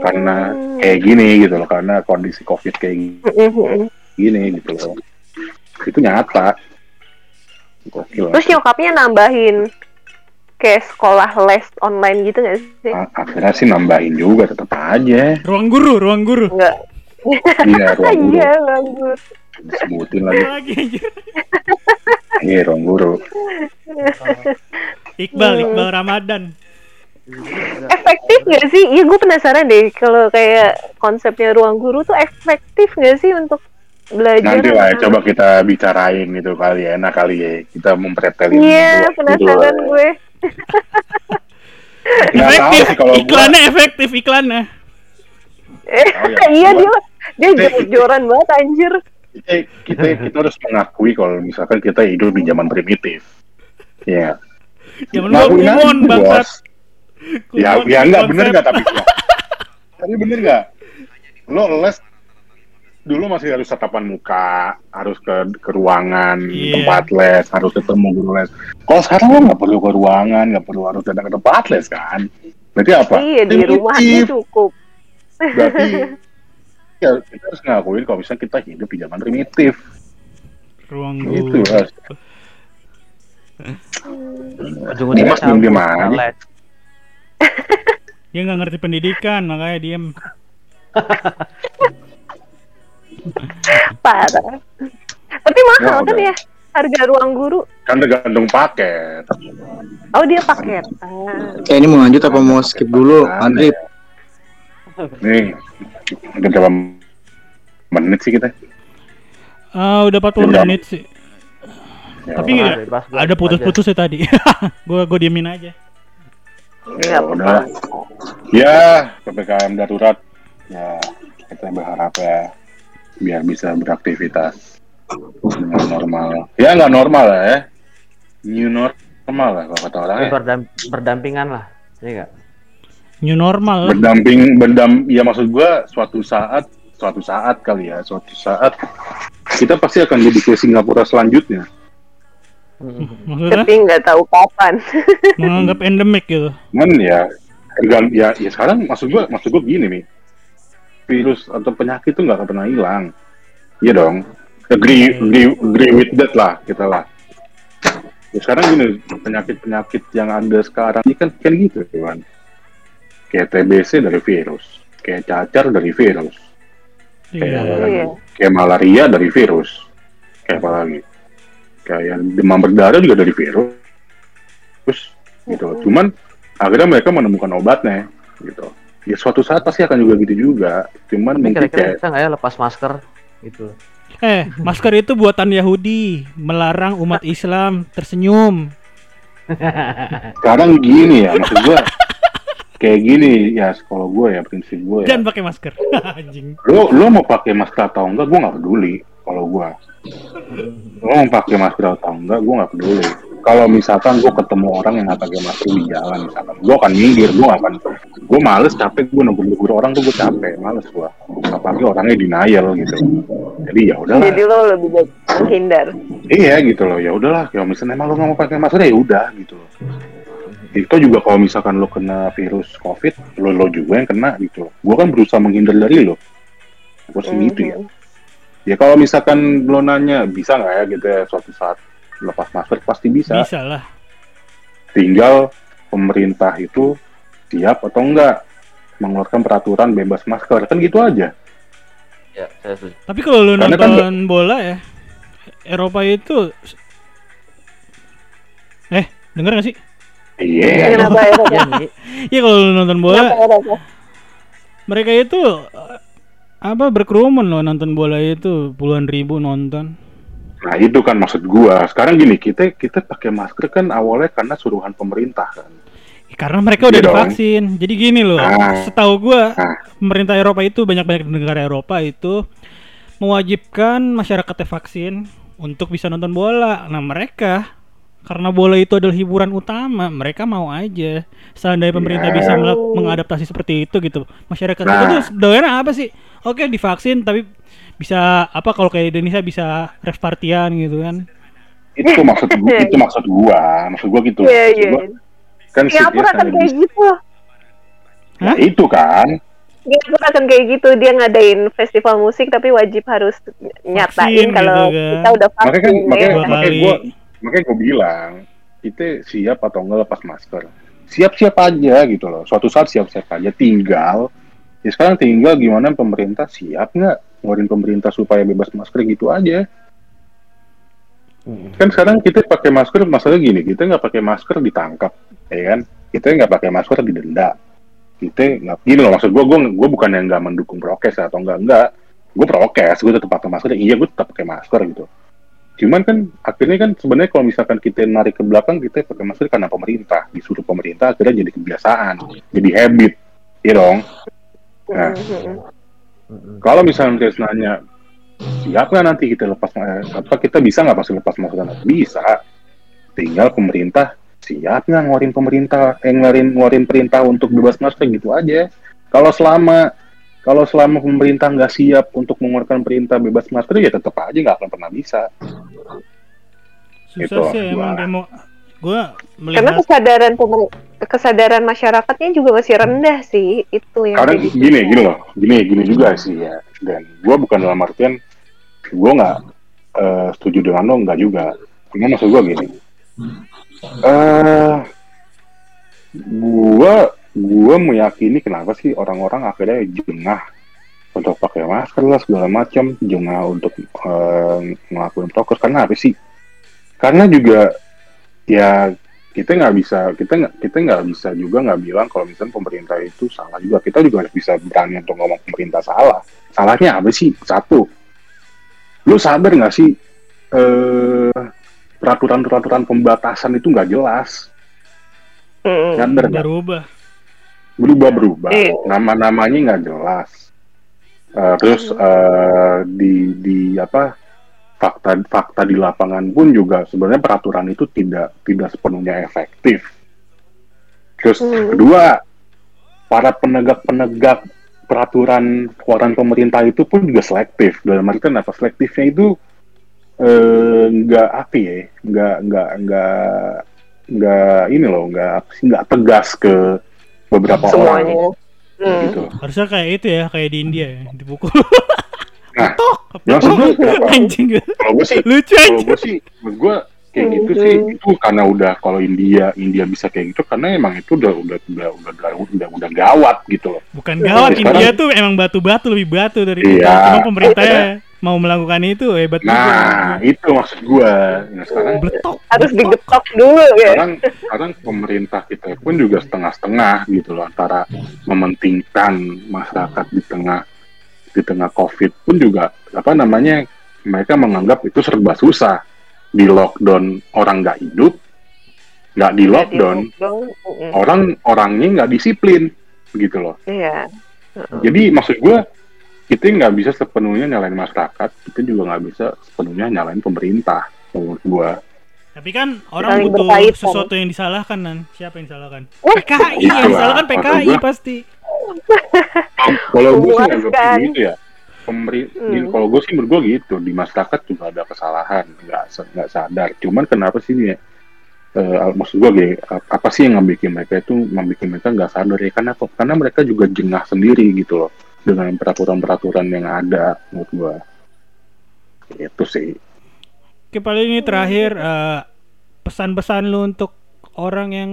karena kayak gini gitu loh karena kondisi covid kayak Mm-mm. gini gitu loh itu nyata gokil Terus nyokapnya nambahin kayak sekolah les online gitu nggak sih? A- akhirnya sih nambahin juga tetap aja Ruang guru, ruang guru. Enggak. iya ruang guru Iya, nganggur. disebutin lagi Lagi iya ruang guru Iqbal. Iqbal Ramadan. Efektif nggak sih? Iya, gue penasaran deh kalau kayak konsepnya ruang guru tuh efektif nggak sih untuk belajar? nanti lah ya, coba kita bicarain gitu kali ya enak kali ya kita mempretelin Iya, dua- penasaran dua- gue. Nggak tahu Efektif, sih kalau gua- iklannya efektif iklannya. iya. iya Gua- dia dia jor-joran banget anjir. kita, kita kita harus mengakui kalau misalkan kita hidup di zaman primitif. Ya. Zaman gua Ngakuin aja, kumon bangsat. Ya, ya enggak bener enggak tapi gua. tapi bener enggak? Lo les dulu masih harus tatapan muka, harus ke ke ruangan Iya. tempat les, harus ketemu guru les. Kalau sekarang lo nggak perlu ke ruangan, nggak perlu harus datang ke tempat les kan? Berarti apa? Iya di rumah cukup. Berarti ya kita harus ngakuin kalau misalnya kita hidup di zaman primitif. Ruang Gitu. Mas. Ujung-ujungnya Dimas belum sama di mana? Dia nggak ngerti pendidikan, makanya diem. Parah. Tapi mahal Ya, kan ya harga ruang guru. Kan tergantung paket. Oh dia paketan. Eh ini mau lanjut apa mau skip dulu? Andri, Nih, udah berapa menit sih kita? Ah, udah 40 Udah. menit sih. Ya, Tapi Ah, bebas ada putus-putus ya tadi. gua gua diemin aja. Ya udah. Ya, PPKM darurat. Ya, kita berharap ya biar bisa beraktivitas dengan normal. Ya nggak normal lah ya. New normal lah kalau kata orang ya. berdam- berdampingan lah. Iya nggak? New normal. lah. Berdamping, berdam, ya maksud gua suatu saat, suatu saat kali ya, suatu saat kita pasti akan jadi ke Singapura selanjutnya. Maksudnya Tapi nggak tahu kapan. menganggap endemik gitu. Cuman ya, ya, ya sekarang maksud gua, maksud gua gini nih, virus atau penyakit itu nggak akan pernah hilang, iya dong. Agree, agree, agree with that lah kita lah. Ya, sekarang gini, penyakit-penyakit yang ada sekarang ini kan kan gitu kan. Kayak TBC dari virus, kayak cacar dari virus, kayak lagi? Iya. kayak malaria dari virus, kayak apa lagi? Kayak demam berdarah juga dari virus, terus gitu. Cuman akhirnya mereka menemukan obatnya, gitu. Ya suatu saat pasti akan juga gitu juga. Cuman Tapi mungkin kira-kira kayak bisa nggak ya lepas masker gitu? Eh, masker itu buatan Yahudi, melarang umat Islam tersenyum. sekarang gini ya, maksud gua kayak gini ya kalau gue ya prinsip gue ya Jangan pakai masker. Anjing. lo lo mau pakai masker atau enggak gue nggak peduli kalau gue lo mau pakai masker atau enggak gue nggak peduli. Kalau misalkan gue ketemu orang yang nggak pakai masker di jalan misalkan gue akan minggir gue nggak akan gue males capek gue nunggu nunggu orang tuh gue capek males gue apalagi orangnya denial gitu. Jadi ya udahlah. Jadi lo lebih baik menghindar. iya gitu loh. Ya udahlah. Kalau misalnya emang lo nggak mau pakai masker ya udah gitu loh. Itu juga kalau misalkan lo kena virus covid lo lo juga yang kena gitu loh. Gue kan berusaha menghindar dari lo. Gue sih gitu ya. Mhm. Ya kalau misalkan lo nanya bisa nggak ya gitu ya suatu saat lepas masker pasti bisa Bisa lah. tinggal pemerintah itu siap atau enggak mengeluarkan peraturan bebas masker kan gitu aja Ya, saya setuju. Tapi kalau lu Karena kan nonton bola ya, Eropa itu Eh, denger gak sih? iya Kenapa Eropa? Iya. Iya kalau lu nonton bola, mereka itu apa berkerumun loh nonton bola itu puluhan ribu nonton. nah itu kan maksud gua sekarang gini kita kita pakai masker kan awalnya karena suruhan pemerintah kan Ya, Karena mereka udah Iya dong. divaksin. Jadi gini loh, Ah. setahu gua Ah. pemerintah Eropa itu banyak-banyak negara Eropa itu mewajibkan masyarakatnya vaksin untuk bisa nonton bola. Nah, mereka karena bola itu adalah hiburan utama, mereka mau aja. Seandainya pemerintah Ya. bisa mengadaptasi seperti itu gitu. Masyarakat Nah. itu doyan apa sih? Oke, divaksin tapi bisa apa kalau kayak Indonesia bisa ref partian gitu kan. itu maksud gua, itu maksud gua maksud gua gitu Iya, Maksud iya. gua, kan Singapura serius akan kayak bisa- gitu. Nah, itu kan Singapura akan kayak gitu. Dia ngadain festival musik tapi wajib harus nyatain Vaksin kalau gitu kan. kita udah vaksin. makanya kan ya. makanya, Dua makanya gua makanya gua bilang kita siap atau enggak lepas masker siap-siap aja gitu loh suatu saat siap-siap aja tinggal ya sekarang tinggal gimana pemerintah siap nggak ngeluarin pemerintah supaya bebas masker gitu aja. Kan sekarang kita pakai masker masalah gini kita nggak pakai masker ditangkap ya kan? Kita nggak pakai masker didenda. Kita nggak gini loh maksud gue gue gue bukan yang nggak mendukung prokes atau enggak enggak gue prokes gue tetap pakai masker iya gue tetap pakai masker gitu. Cuman kan akhirnya kan sebenarnya kalau misalkan kita narik ke belakang kita pakai masker karena pemerintah. Disuruh pemerintah akhirnya jadi kebiasaan jadi habit. Iya dong Nah. Kalau misalnya kita nanya siap nggak nanti kita lepas eh, apa kita bisa nggak pasti lepas masker bisa. Tinggal pemerintah siap nggak ngeluarin pemerintah eh ngeluarin ngeluarin perintah untuk bebas masker gitu aja. Kalau selama kalau selama pemerintah nggak siap untuk mengeluarkan perintah bebas masker ya tetap aja nggak akan pernah bisa. Susah Itu, sih emang demo. Gua Karena melihat kesadaran pemer- kesadaran masyarakatnya juga masih rendah sih itu yang karena kayak gitu. gini gini loh gini gini juga sih ya dan gue bukan dalam artian gue nggak eh, setuju dengan lo nggak juga cuma maksud gue gini eh gue gue meyakini kenapa sih orang-orang akhirnya jengah untuk pakai masker lah segala macam, jengah untuk eh, ngelakuin prokes karena apa sih? Karena juga ya kita nggak bisa kita nggak kita nggak bisa juga nggak bilang kalau misalnya pemerintah itu salah juga. Kita juga harus bisa berani untuk ngomong pemerintah salah. Salahnya apa sih? Satu. Lu sadar nggak sih eh peraturan-peraturan pembatasan itu nggak jelas? Sadar nggak? Berubah. Berubah berubah. Iya. nama-namanya nggak jelas. Eh, terus eh, di di apa fakta fakta di lapangan pun juga sebenarnya peraturan itu tidak tidak sepenuhnya efektif. Terus Hmm. kedua para penegak-penegak peraturan keluaran pemerintah itu pun juga selektif. Dalam artian apa? Selektifnya itu eh, nggak apa ya nggak nggak nggak nggak ini loh nggak nggak tegas ke beberapa orang. Semuanya. Hmm. gitu. Harusnya kayak itu ya kayak di India ya dipukul Nah, Tok, ya maksud gue kenapa? anjing Kalau gue sih, lucu kalau aja gue sih, menurut gue kayak gitu sih. Itu karena udah kalau India, India bisa kayak gitu karena emang itu udah udah udah udah udah, udah, udah gawat gitu loh. bukan gawat Sekarang- India tuh emang batu-batu lebih batu dari Iya. kita cuma pemerintahnya mau melakukan itu hebat Nah, juga itu maksud gue. Nah, sekarang Bletok, Harus digetok dulu ya. sekarang sekarang pemerintah kita pun juga setengah-setengah gitu loh antara mementingkan masyarakat di tengah di tengah covid pun juga apa namanya mereka menganggap itu serba susah di lockdown orang nggak hidup nggak di lockdown orang orangnya nggak disiplin gitu loh Iya. jadi maksud gue kita nggak bisa sepenuhnya nyalain masyarakat kita juga nggak bisa sepenuhnya nyalain pemerintah menurut gue Tapi kan orang Saling butuh berkaitan. sesuatu yang disalahkan nan. Siapa yang disalahkan? PKI yang disalahkan PKI pasti. Kalau gue sih nggak kan? gitu ya pemerintah Hmm. kalau gue sih menurut gue gitu di masyarakat juga ada kesalahan nggak nggak sadar cuman kenapa sih ya eh, maksud gue gini, ap- apa sih yang ngebikin mereka itu membuat mereka nggak sadar ya karena apa? karena mereka juga jengah sendiri gitu loh dengan peraturan-peraturan yang ada menurut gue itu sih Oke paling ini terakhir eh, pesan-pesan lu untuk orang yang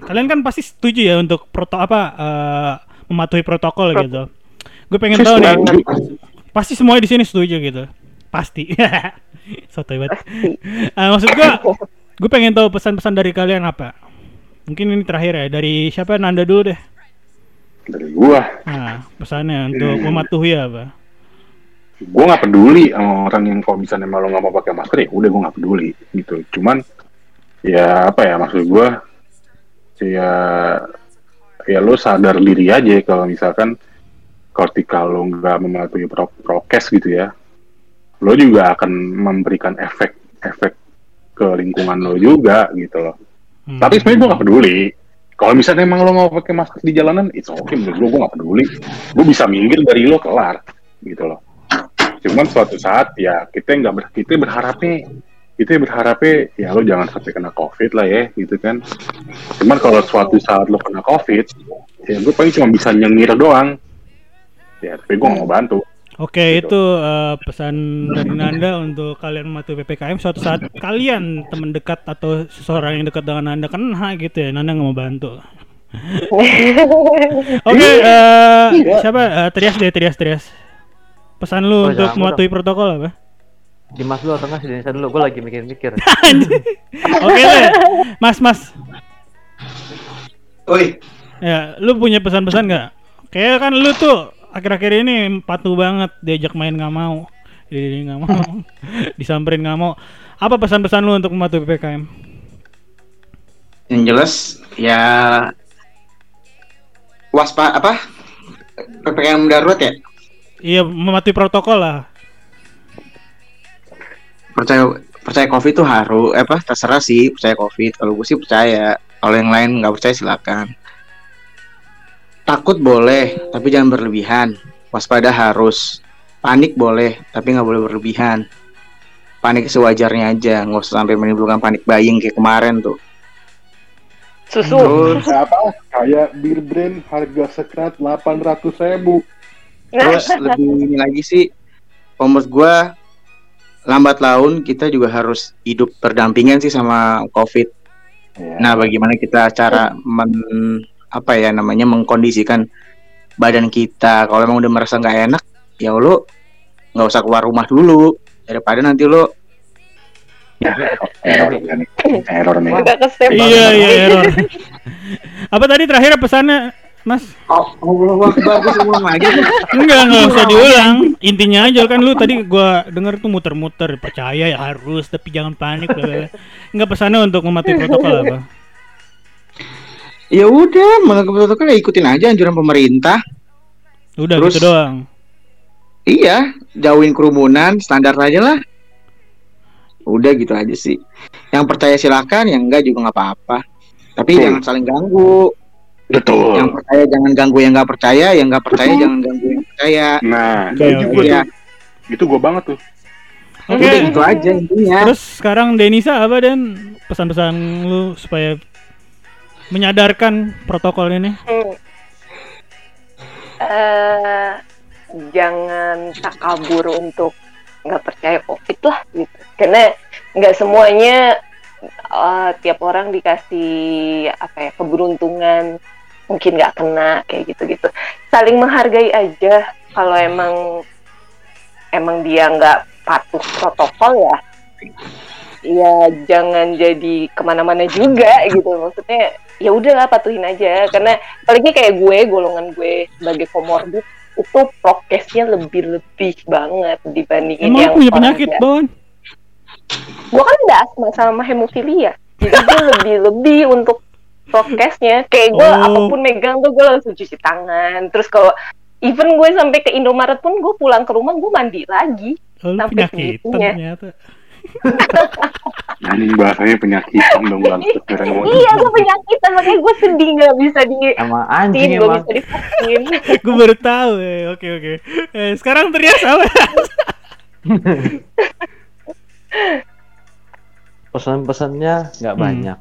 kalian kan pasti setuju ya untuk proto apa eh, mematuhi protokol Pro- gitu. Gue pengen tahu nih, pasti semuanya di sini setuju gitu. Pasti. Sotoy banget. Eh, maksud gue, gue pengen tahu pesan-pesan dari kalian apa. Mungkin ini terakhir ya dari siapa Nanda dulu deh. dari gue Nah, pesannya untuk Hmm. mematuhi apa? gue nggak peduli sama orang yang kalau misalnya malu nggak mau pakai masker ya udah gue nggak peduli gitu cuman ya apa ya maksud gue ya ya lo sadar diri aja kalau misalkan ketika lo nggak mematuhi pro- prokes gitu ya lo juga akan memberikan efek efek ke lingkungan lo juga gitu loh. Hmm. tapi sebenarnya gue gak peduli. Kalau misalnya emang lo mau pakai masker di jalanan it's okay menurut gue gue gak peduli. Gue bisa minggir dari lo kelar gitu loh. Cuman suatu saat ya kita nggak ber, kita berharapnya kita berharapnya ya lo jangan sampai kena covid lah ya gitu kan cuman kalau suatu saat lo kena covid ya gue paling cuma bisa nyengir doang ya tapi gue gak mau bantu Oke, Gitu. itu eh, pesan dari Nanda untuk kalian mematuhi PPKM. Suatu saat kalian teman dekat atau seseorang yang dekat dengan Nanda kena gitu ya, Nanda nggak mau bantu. Oke, eh, siapa? Eh, Trias deh, Trias, Trias. Pesan lu Oh, untuk mematuhi protokol apa? Dimas dulu atau enggak si Denisa dulu? Gue lagi mikir-mikir. Oke deh, Mas, Mas. Oi, Ya, lu punya pesan-pesan nggak? Kayak kan lu tuh akhir-akhir ini patuh banget diajak main nggak mau, jadi nggak mau, disamperin nggak mau. Apa pesan-pesan lu untuk mematuhi PPKM? yang jelas ya waspada apa ppkm darurat ya Iya, mematuhi protokol lah. Percaya percaya covid tuh harus eh, apa terserah sih percaya covid. Kalau gue sih percaya. Kalau yang lain nggak percaya silakan. Takut boleh tapi jangan berlebihan. Waspada harus. Panik boleh tapi nggak boleh berlebihan. Panik sewajarnya aja nggak usah sampai menimbulkan panik buying kayak kemarin tuh. Susu. terus apa? Kayak bir brand harga sekat 800 ribu. Terus lebih ini lagi sih menurut gue lambat laun kita juga harus hidup berdampingan sih sama covid. Ya. Nah, bagaimana kita cara men apa ya namanya mengkondisikan badan kita? Kalau emang udah merasa nggak enak ya lu nggak usah keluar rumah dulu. Daripada nanti lu error kan error nih Agak kesep Iya iya error. Apa tadi terakhir pesannya Mas? oh Allah Akbar gua ulang lagi Enggak, enggak usah diulang. Intinya aja kan lu tadi gua denger tuh muter-muter, percaya ya harus tapi jangan panik. Enggak pesannya untuk mematuhi protokol apa? ya udah menurut protokol ya ikutin aja anjuran pemerintah Udah Terus- gitu doang. iya jauhin kerumunan standar aja lah udah gitu aja sih yang percaya silakan yang enggak juga nggak apa-apa tapi jangan saling ganggu betul yang percaya jangan ganggu yang nggak percaya yang nggak percaya jangan ganggu yang percaya nah itu oke. gue tuh itu gue banget tuh Oke. udah gitu aja intinya Terus sekarang Denisa apa dan pesan-pesan lu supaya menyadarkan protokol ini? Hmm. Eh, jangan takabur untuk nggak percaya covid lah gitu karena nggak semuanya eh, tiap orang dikasih apa ya keberuntungan mungkin nggak kena kayak gitu gitu saling menghargai aja kalau emang emang dia nggak patuh protokol ya ya jangan jadi ke mana-mana juga gitu maksudnya ya udahlah patuhin aja karena apalagi kayak gue golongan gue sebagai komorbid itu prokesnya lebih lebih banget dibandingin Emang yang punya penyakit. Bon? gue kan udah asma sama hemofilia jadi gue lebih lebih untuk prokesnya kayak gue Oh. apa pun megang tuh gue langsung cuci tangan terus kalau even gue sampai ke Indomaret pun gue pulang ke rumah gue mandi lagi Oh, Sampai penyakitan segitunya. ternyata. anjing bahasanya penyakitan dong bang iya gue penyakitan makanya gue sedih nggak bisa di Sama anjing emang. bisa divaksin Gue baru tahu. Eh, oke oke. Eh, sekarang teriak apa? Pesan-pesannya nggak Hmm. banyak.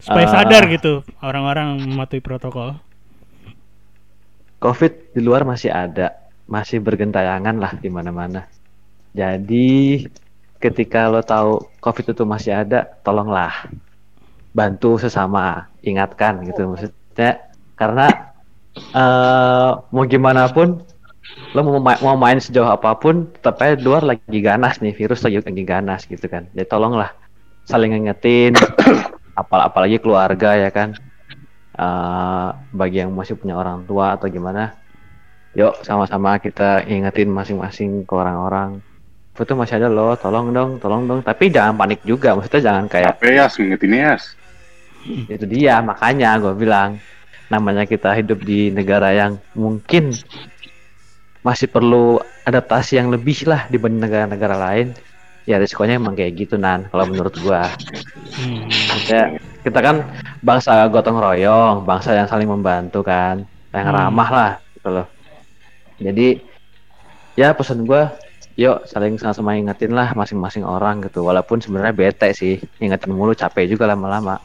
Supaya Ah. sadar gitu orang-orang mematuhi protokol. Covid di luar masih ada, masih bergentayangan lah di mana-mana. Jadi ketika lo tahu Covid itu masih ada, tolonglah bantu sesama, ingatkan gitu maksudnya karena eh mau gimana pun lo mau, ma- mau main sejauh apa pun tetap aja di luar lagi ganas nih virus lagi lagi ganas gitu kan jadi tolonglah saling ngingetin apal apalagi keluarga ya kan? Eh bagi yang masih punya orang tua atau gimana yuk sama-sama kita ingetin masing-masing ke orang-orang. Itu masih ada loh tolong dong tolong dong. Tapi jangan panik juga maksudnya jangan kayak Capek ya, ngingetin ya. itu dia makanya gue bilang namanya kita hidup di negara yang mungkin masih perlu adaptasi yang lebih lah dibanding negara-negara lain ya risikonya emang kayak gitu nan kalau menurut gua. Hmm. Maksudnya, kita kan bangsa gotong royong bangsa yang saling membantu kan yang Hmm. ramah lah gitu loh. Jadi ya pesan gua yuk saling sama-sama ingetin lah masing-masing orang gitu. Walaupun sebenarnya bete sih ingetin mulu capek juga lama-lama.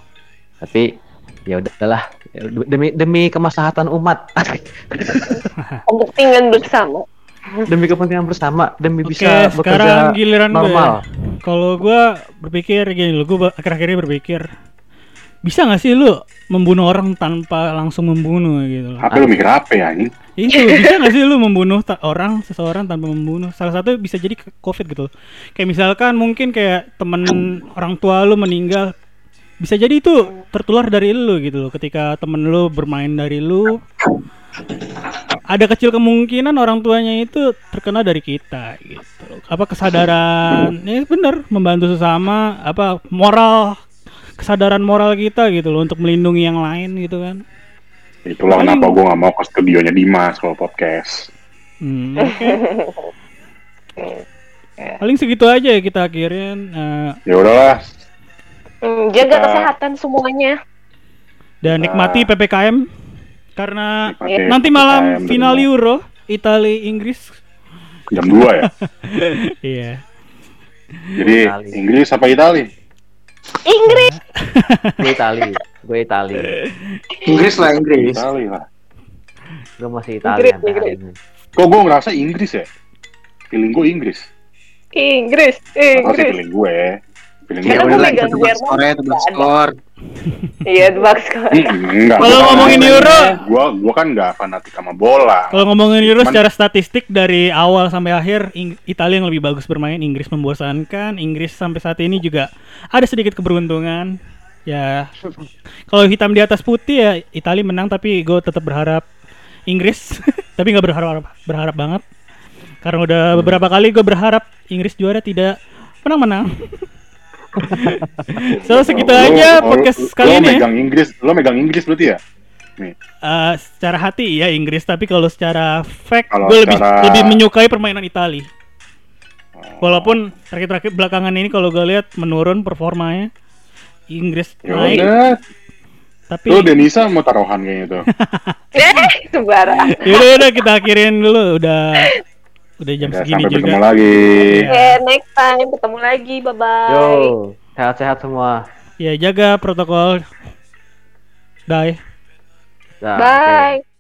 Tapi ya udahlah demi demi kemaslahatan umat. Kepentingan bersama demi kepentingan bersama demi Oke, bisa sekarang bekerja giliran gue. normal Kalau gua berpikir gini loh, gue akhir-akhir ini berpikir bisa nggak sih lu membunuh orang tanpa langsung membunuh gitu loh. Apa lu mikir apa ya anjing? Itu bisa nggak sih lu membunuh ta- orang seseorang tanpa membunuh? Salah satu bisa jadi ke- covid gitu. loh. Kayak misalkan mungkin kayak temen orang tua lu meninggal, bisa jadi itu tertular dari lu gitu loh. Ketika temen lu bermain dari lu, ada kecil kemungkinan orang tuanya itu terkena dari kita gitu. Apa kesadaran? ya bener membantu sesama, apa moral kesadaran moral kita gitu loh untuk melindungi yang lain gitu kan. Itulah Paling- kenapa gue gak mau ke studionya Dimas kalau podcast. Hmm, oke. Paling segitu aja ya kita akhirin eh, Ya udahlah, Hmm, jaga Kita- kesehatan semuanya dan nikmati PPKM karena pakai nanti malam PPKM final Euro Italia Inggris. jam 2 ya. Iya. Jadi Itali. Inggris apa Itali? Inggris gue Itali gue Itali Inggris lah Inggris Itali lah. gue masih Itali Inggris, Inggris. ini Kok gue ngerasa Inggris ya? Feeling gue Inggris. Inggris Atau sih Inggris feeling gue. Feeling ya Karena gue gue udah lah skor ya skor Iya, kan. Hmm, enggak. Kalau ngomongin Euro. gua gua kan nggak fanatik sama bola. Kalau ngomongin Euro Cuman- secara statistik dari awal sampai akhir Ing- Italia yang lebih bagus bermain, Inggris membosankan, Inggris sampai saat ini juga ada sedikit keberuntungan. Ya, kalau hitam di atas putih ya Italia menang tapi gue tetap berharap Inggris, tapi nggak berharap berharap banget karena udah beberapa kali gue berharap Inggris juara tidak menang-menang. so segitu Lo- aja lo- podcast lo kali ini. ya. megang Inggris, lo megang Inggris berarti ya? Eh, secara hati ya Inggris, tapi kalau secara fact Kalau gue lebih secara- lebih menyukai permainan Itali. Walaupun terakhir-terakhir belakangan ini kalau gue lihat menurun performanya Inggris Ya naik, tapi lo Denisa mau taruhan kayaknya tuh. Eh, sembarang. yaudah yaudah kita akhirin dulu udah udah jam Udah, segini sampai juga. ketemu lagi. Iya. Oke, next time ketemu lagi. Bye bye. Yo, sehat-sehat semua. Ya jaga protokol. Bye. Bye.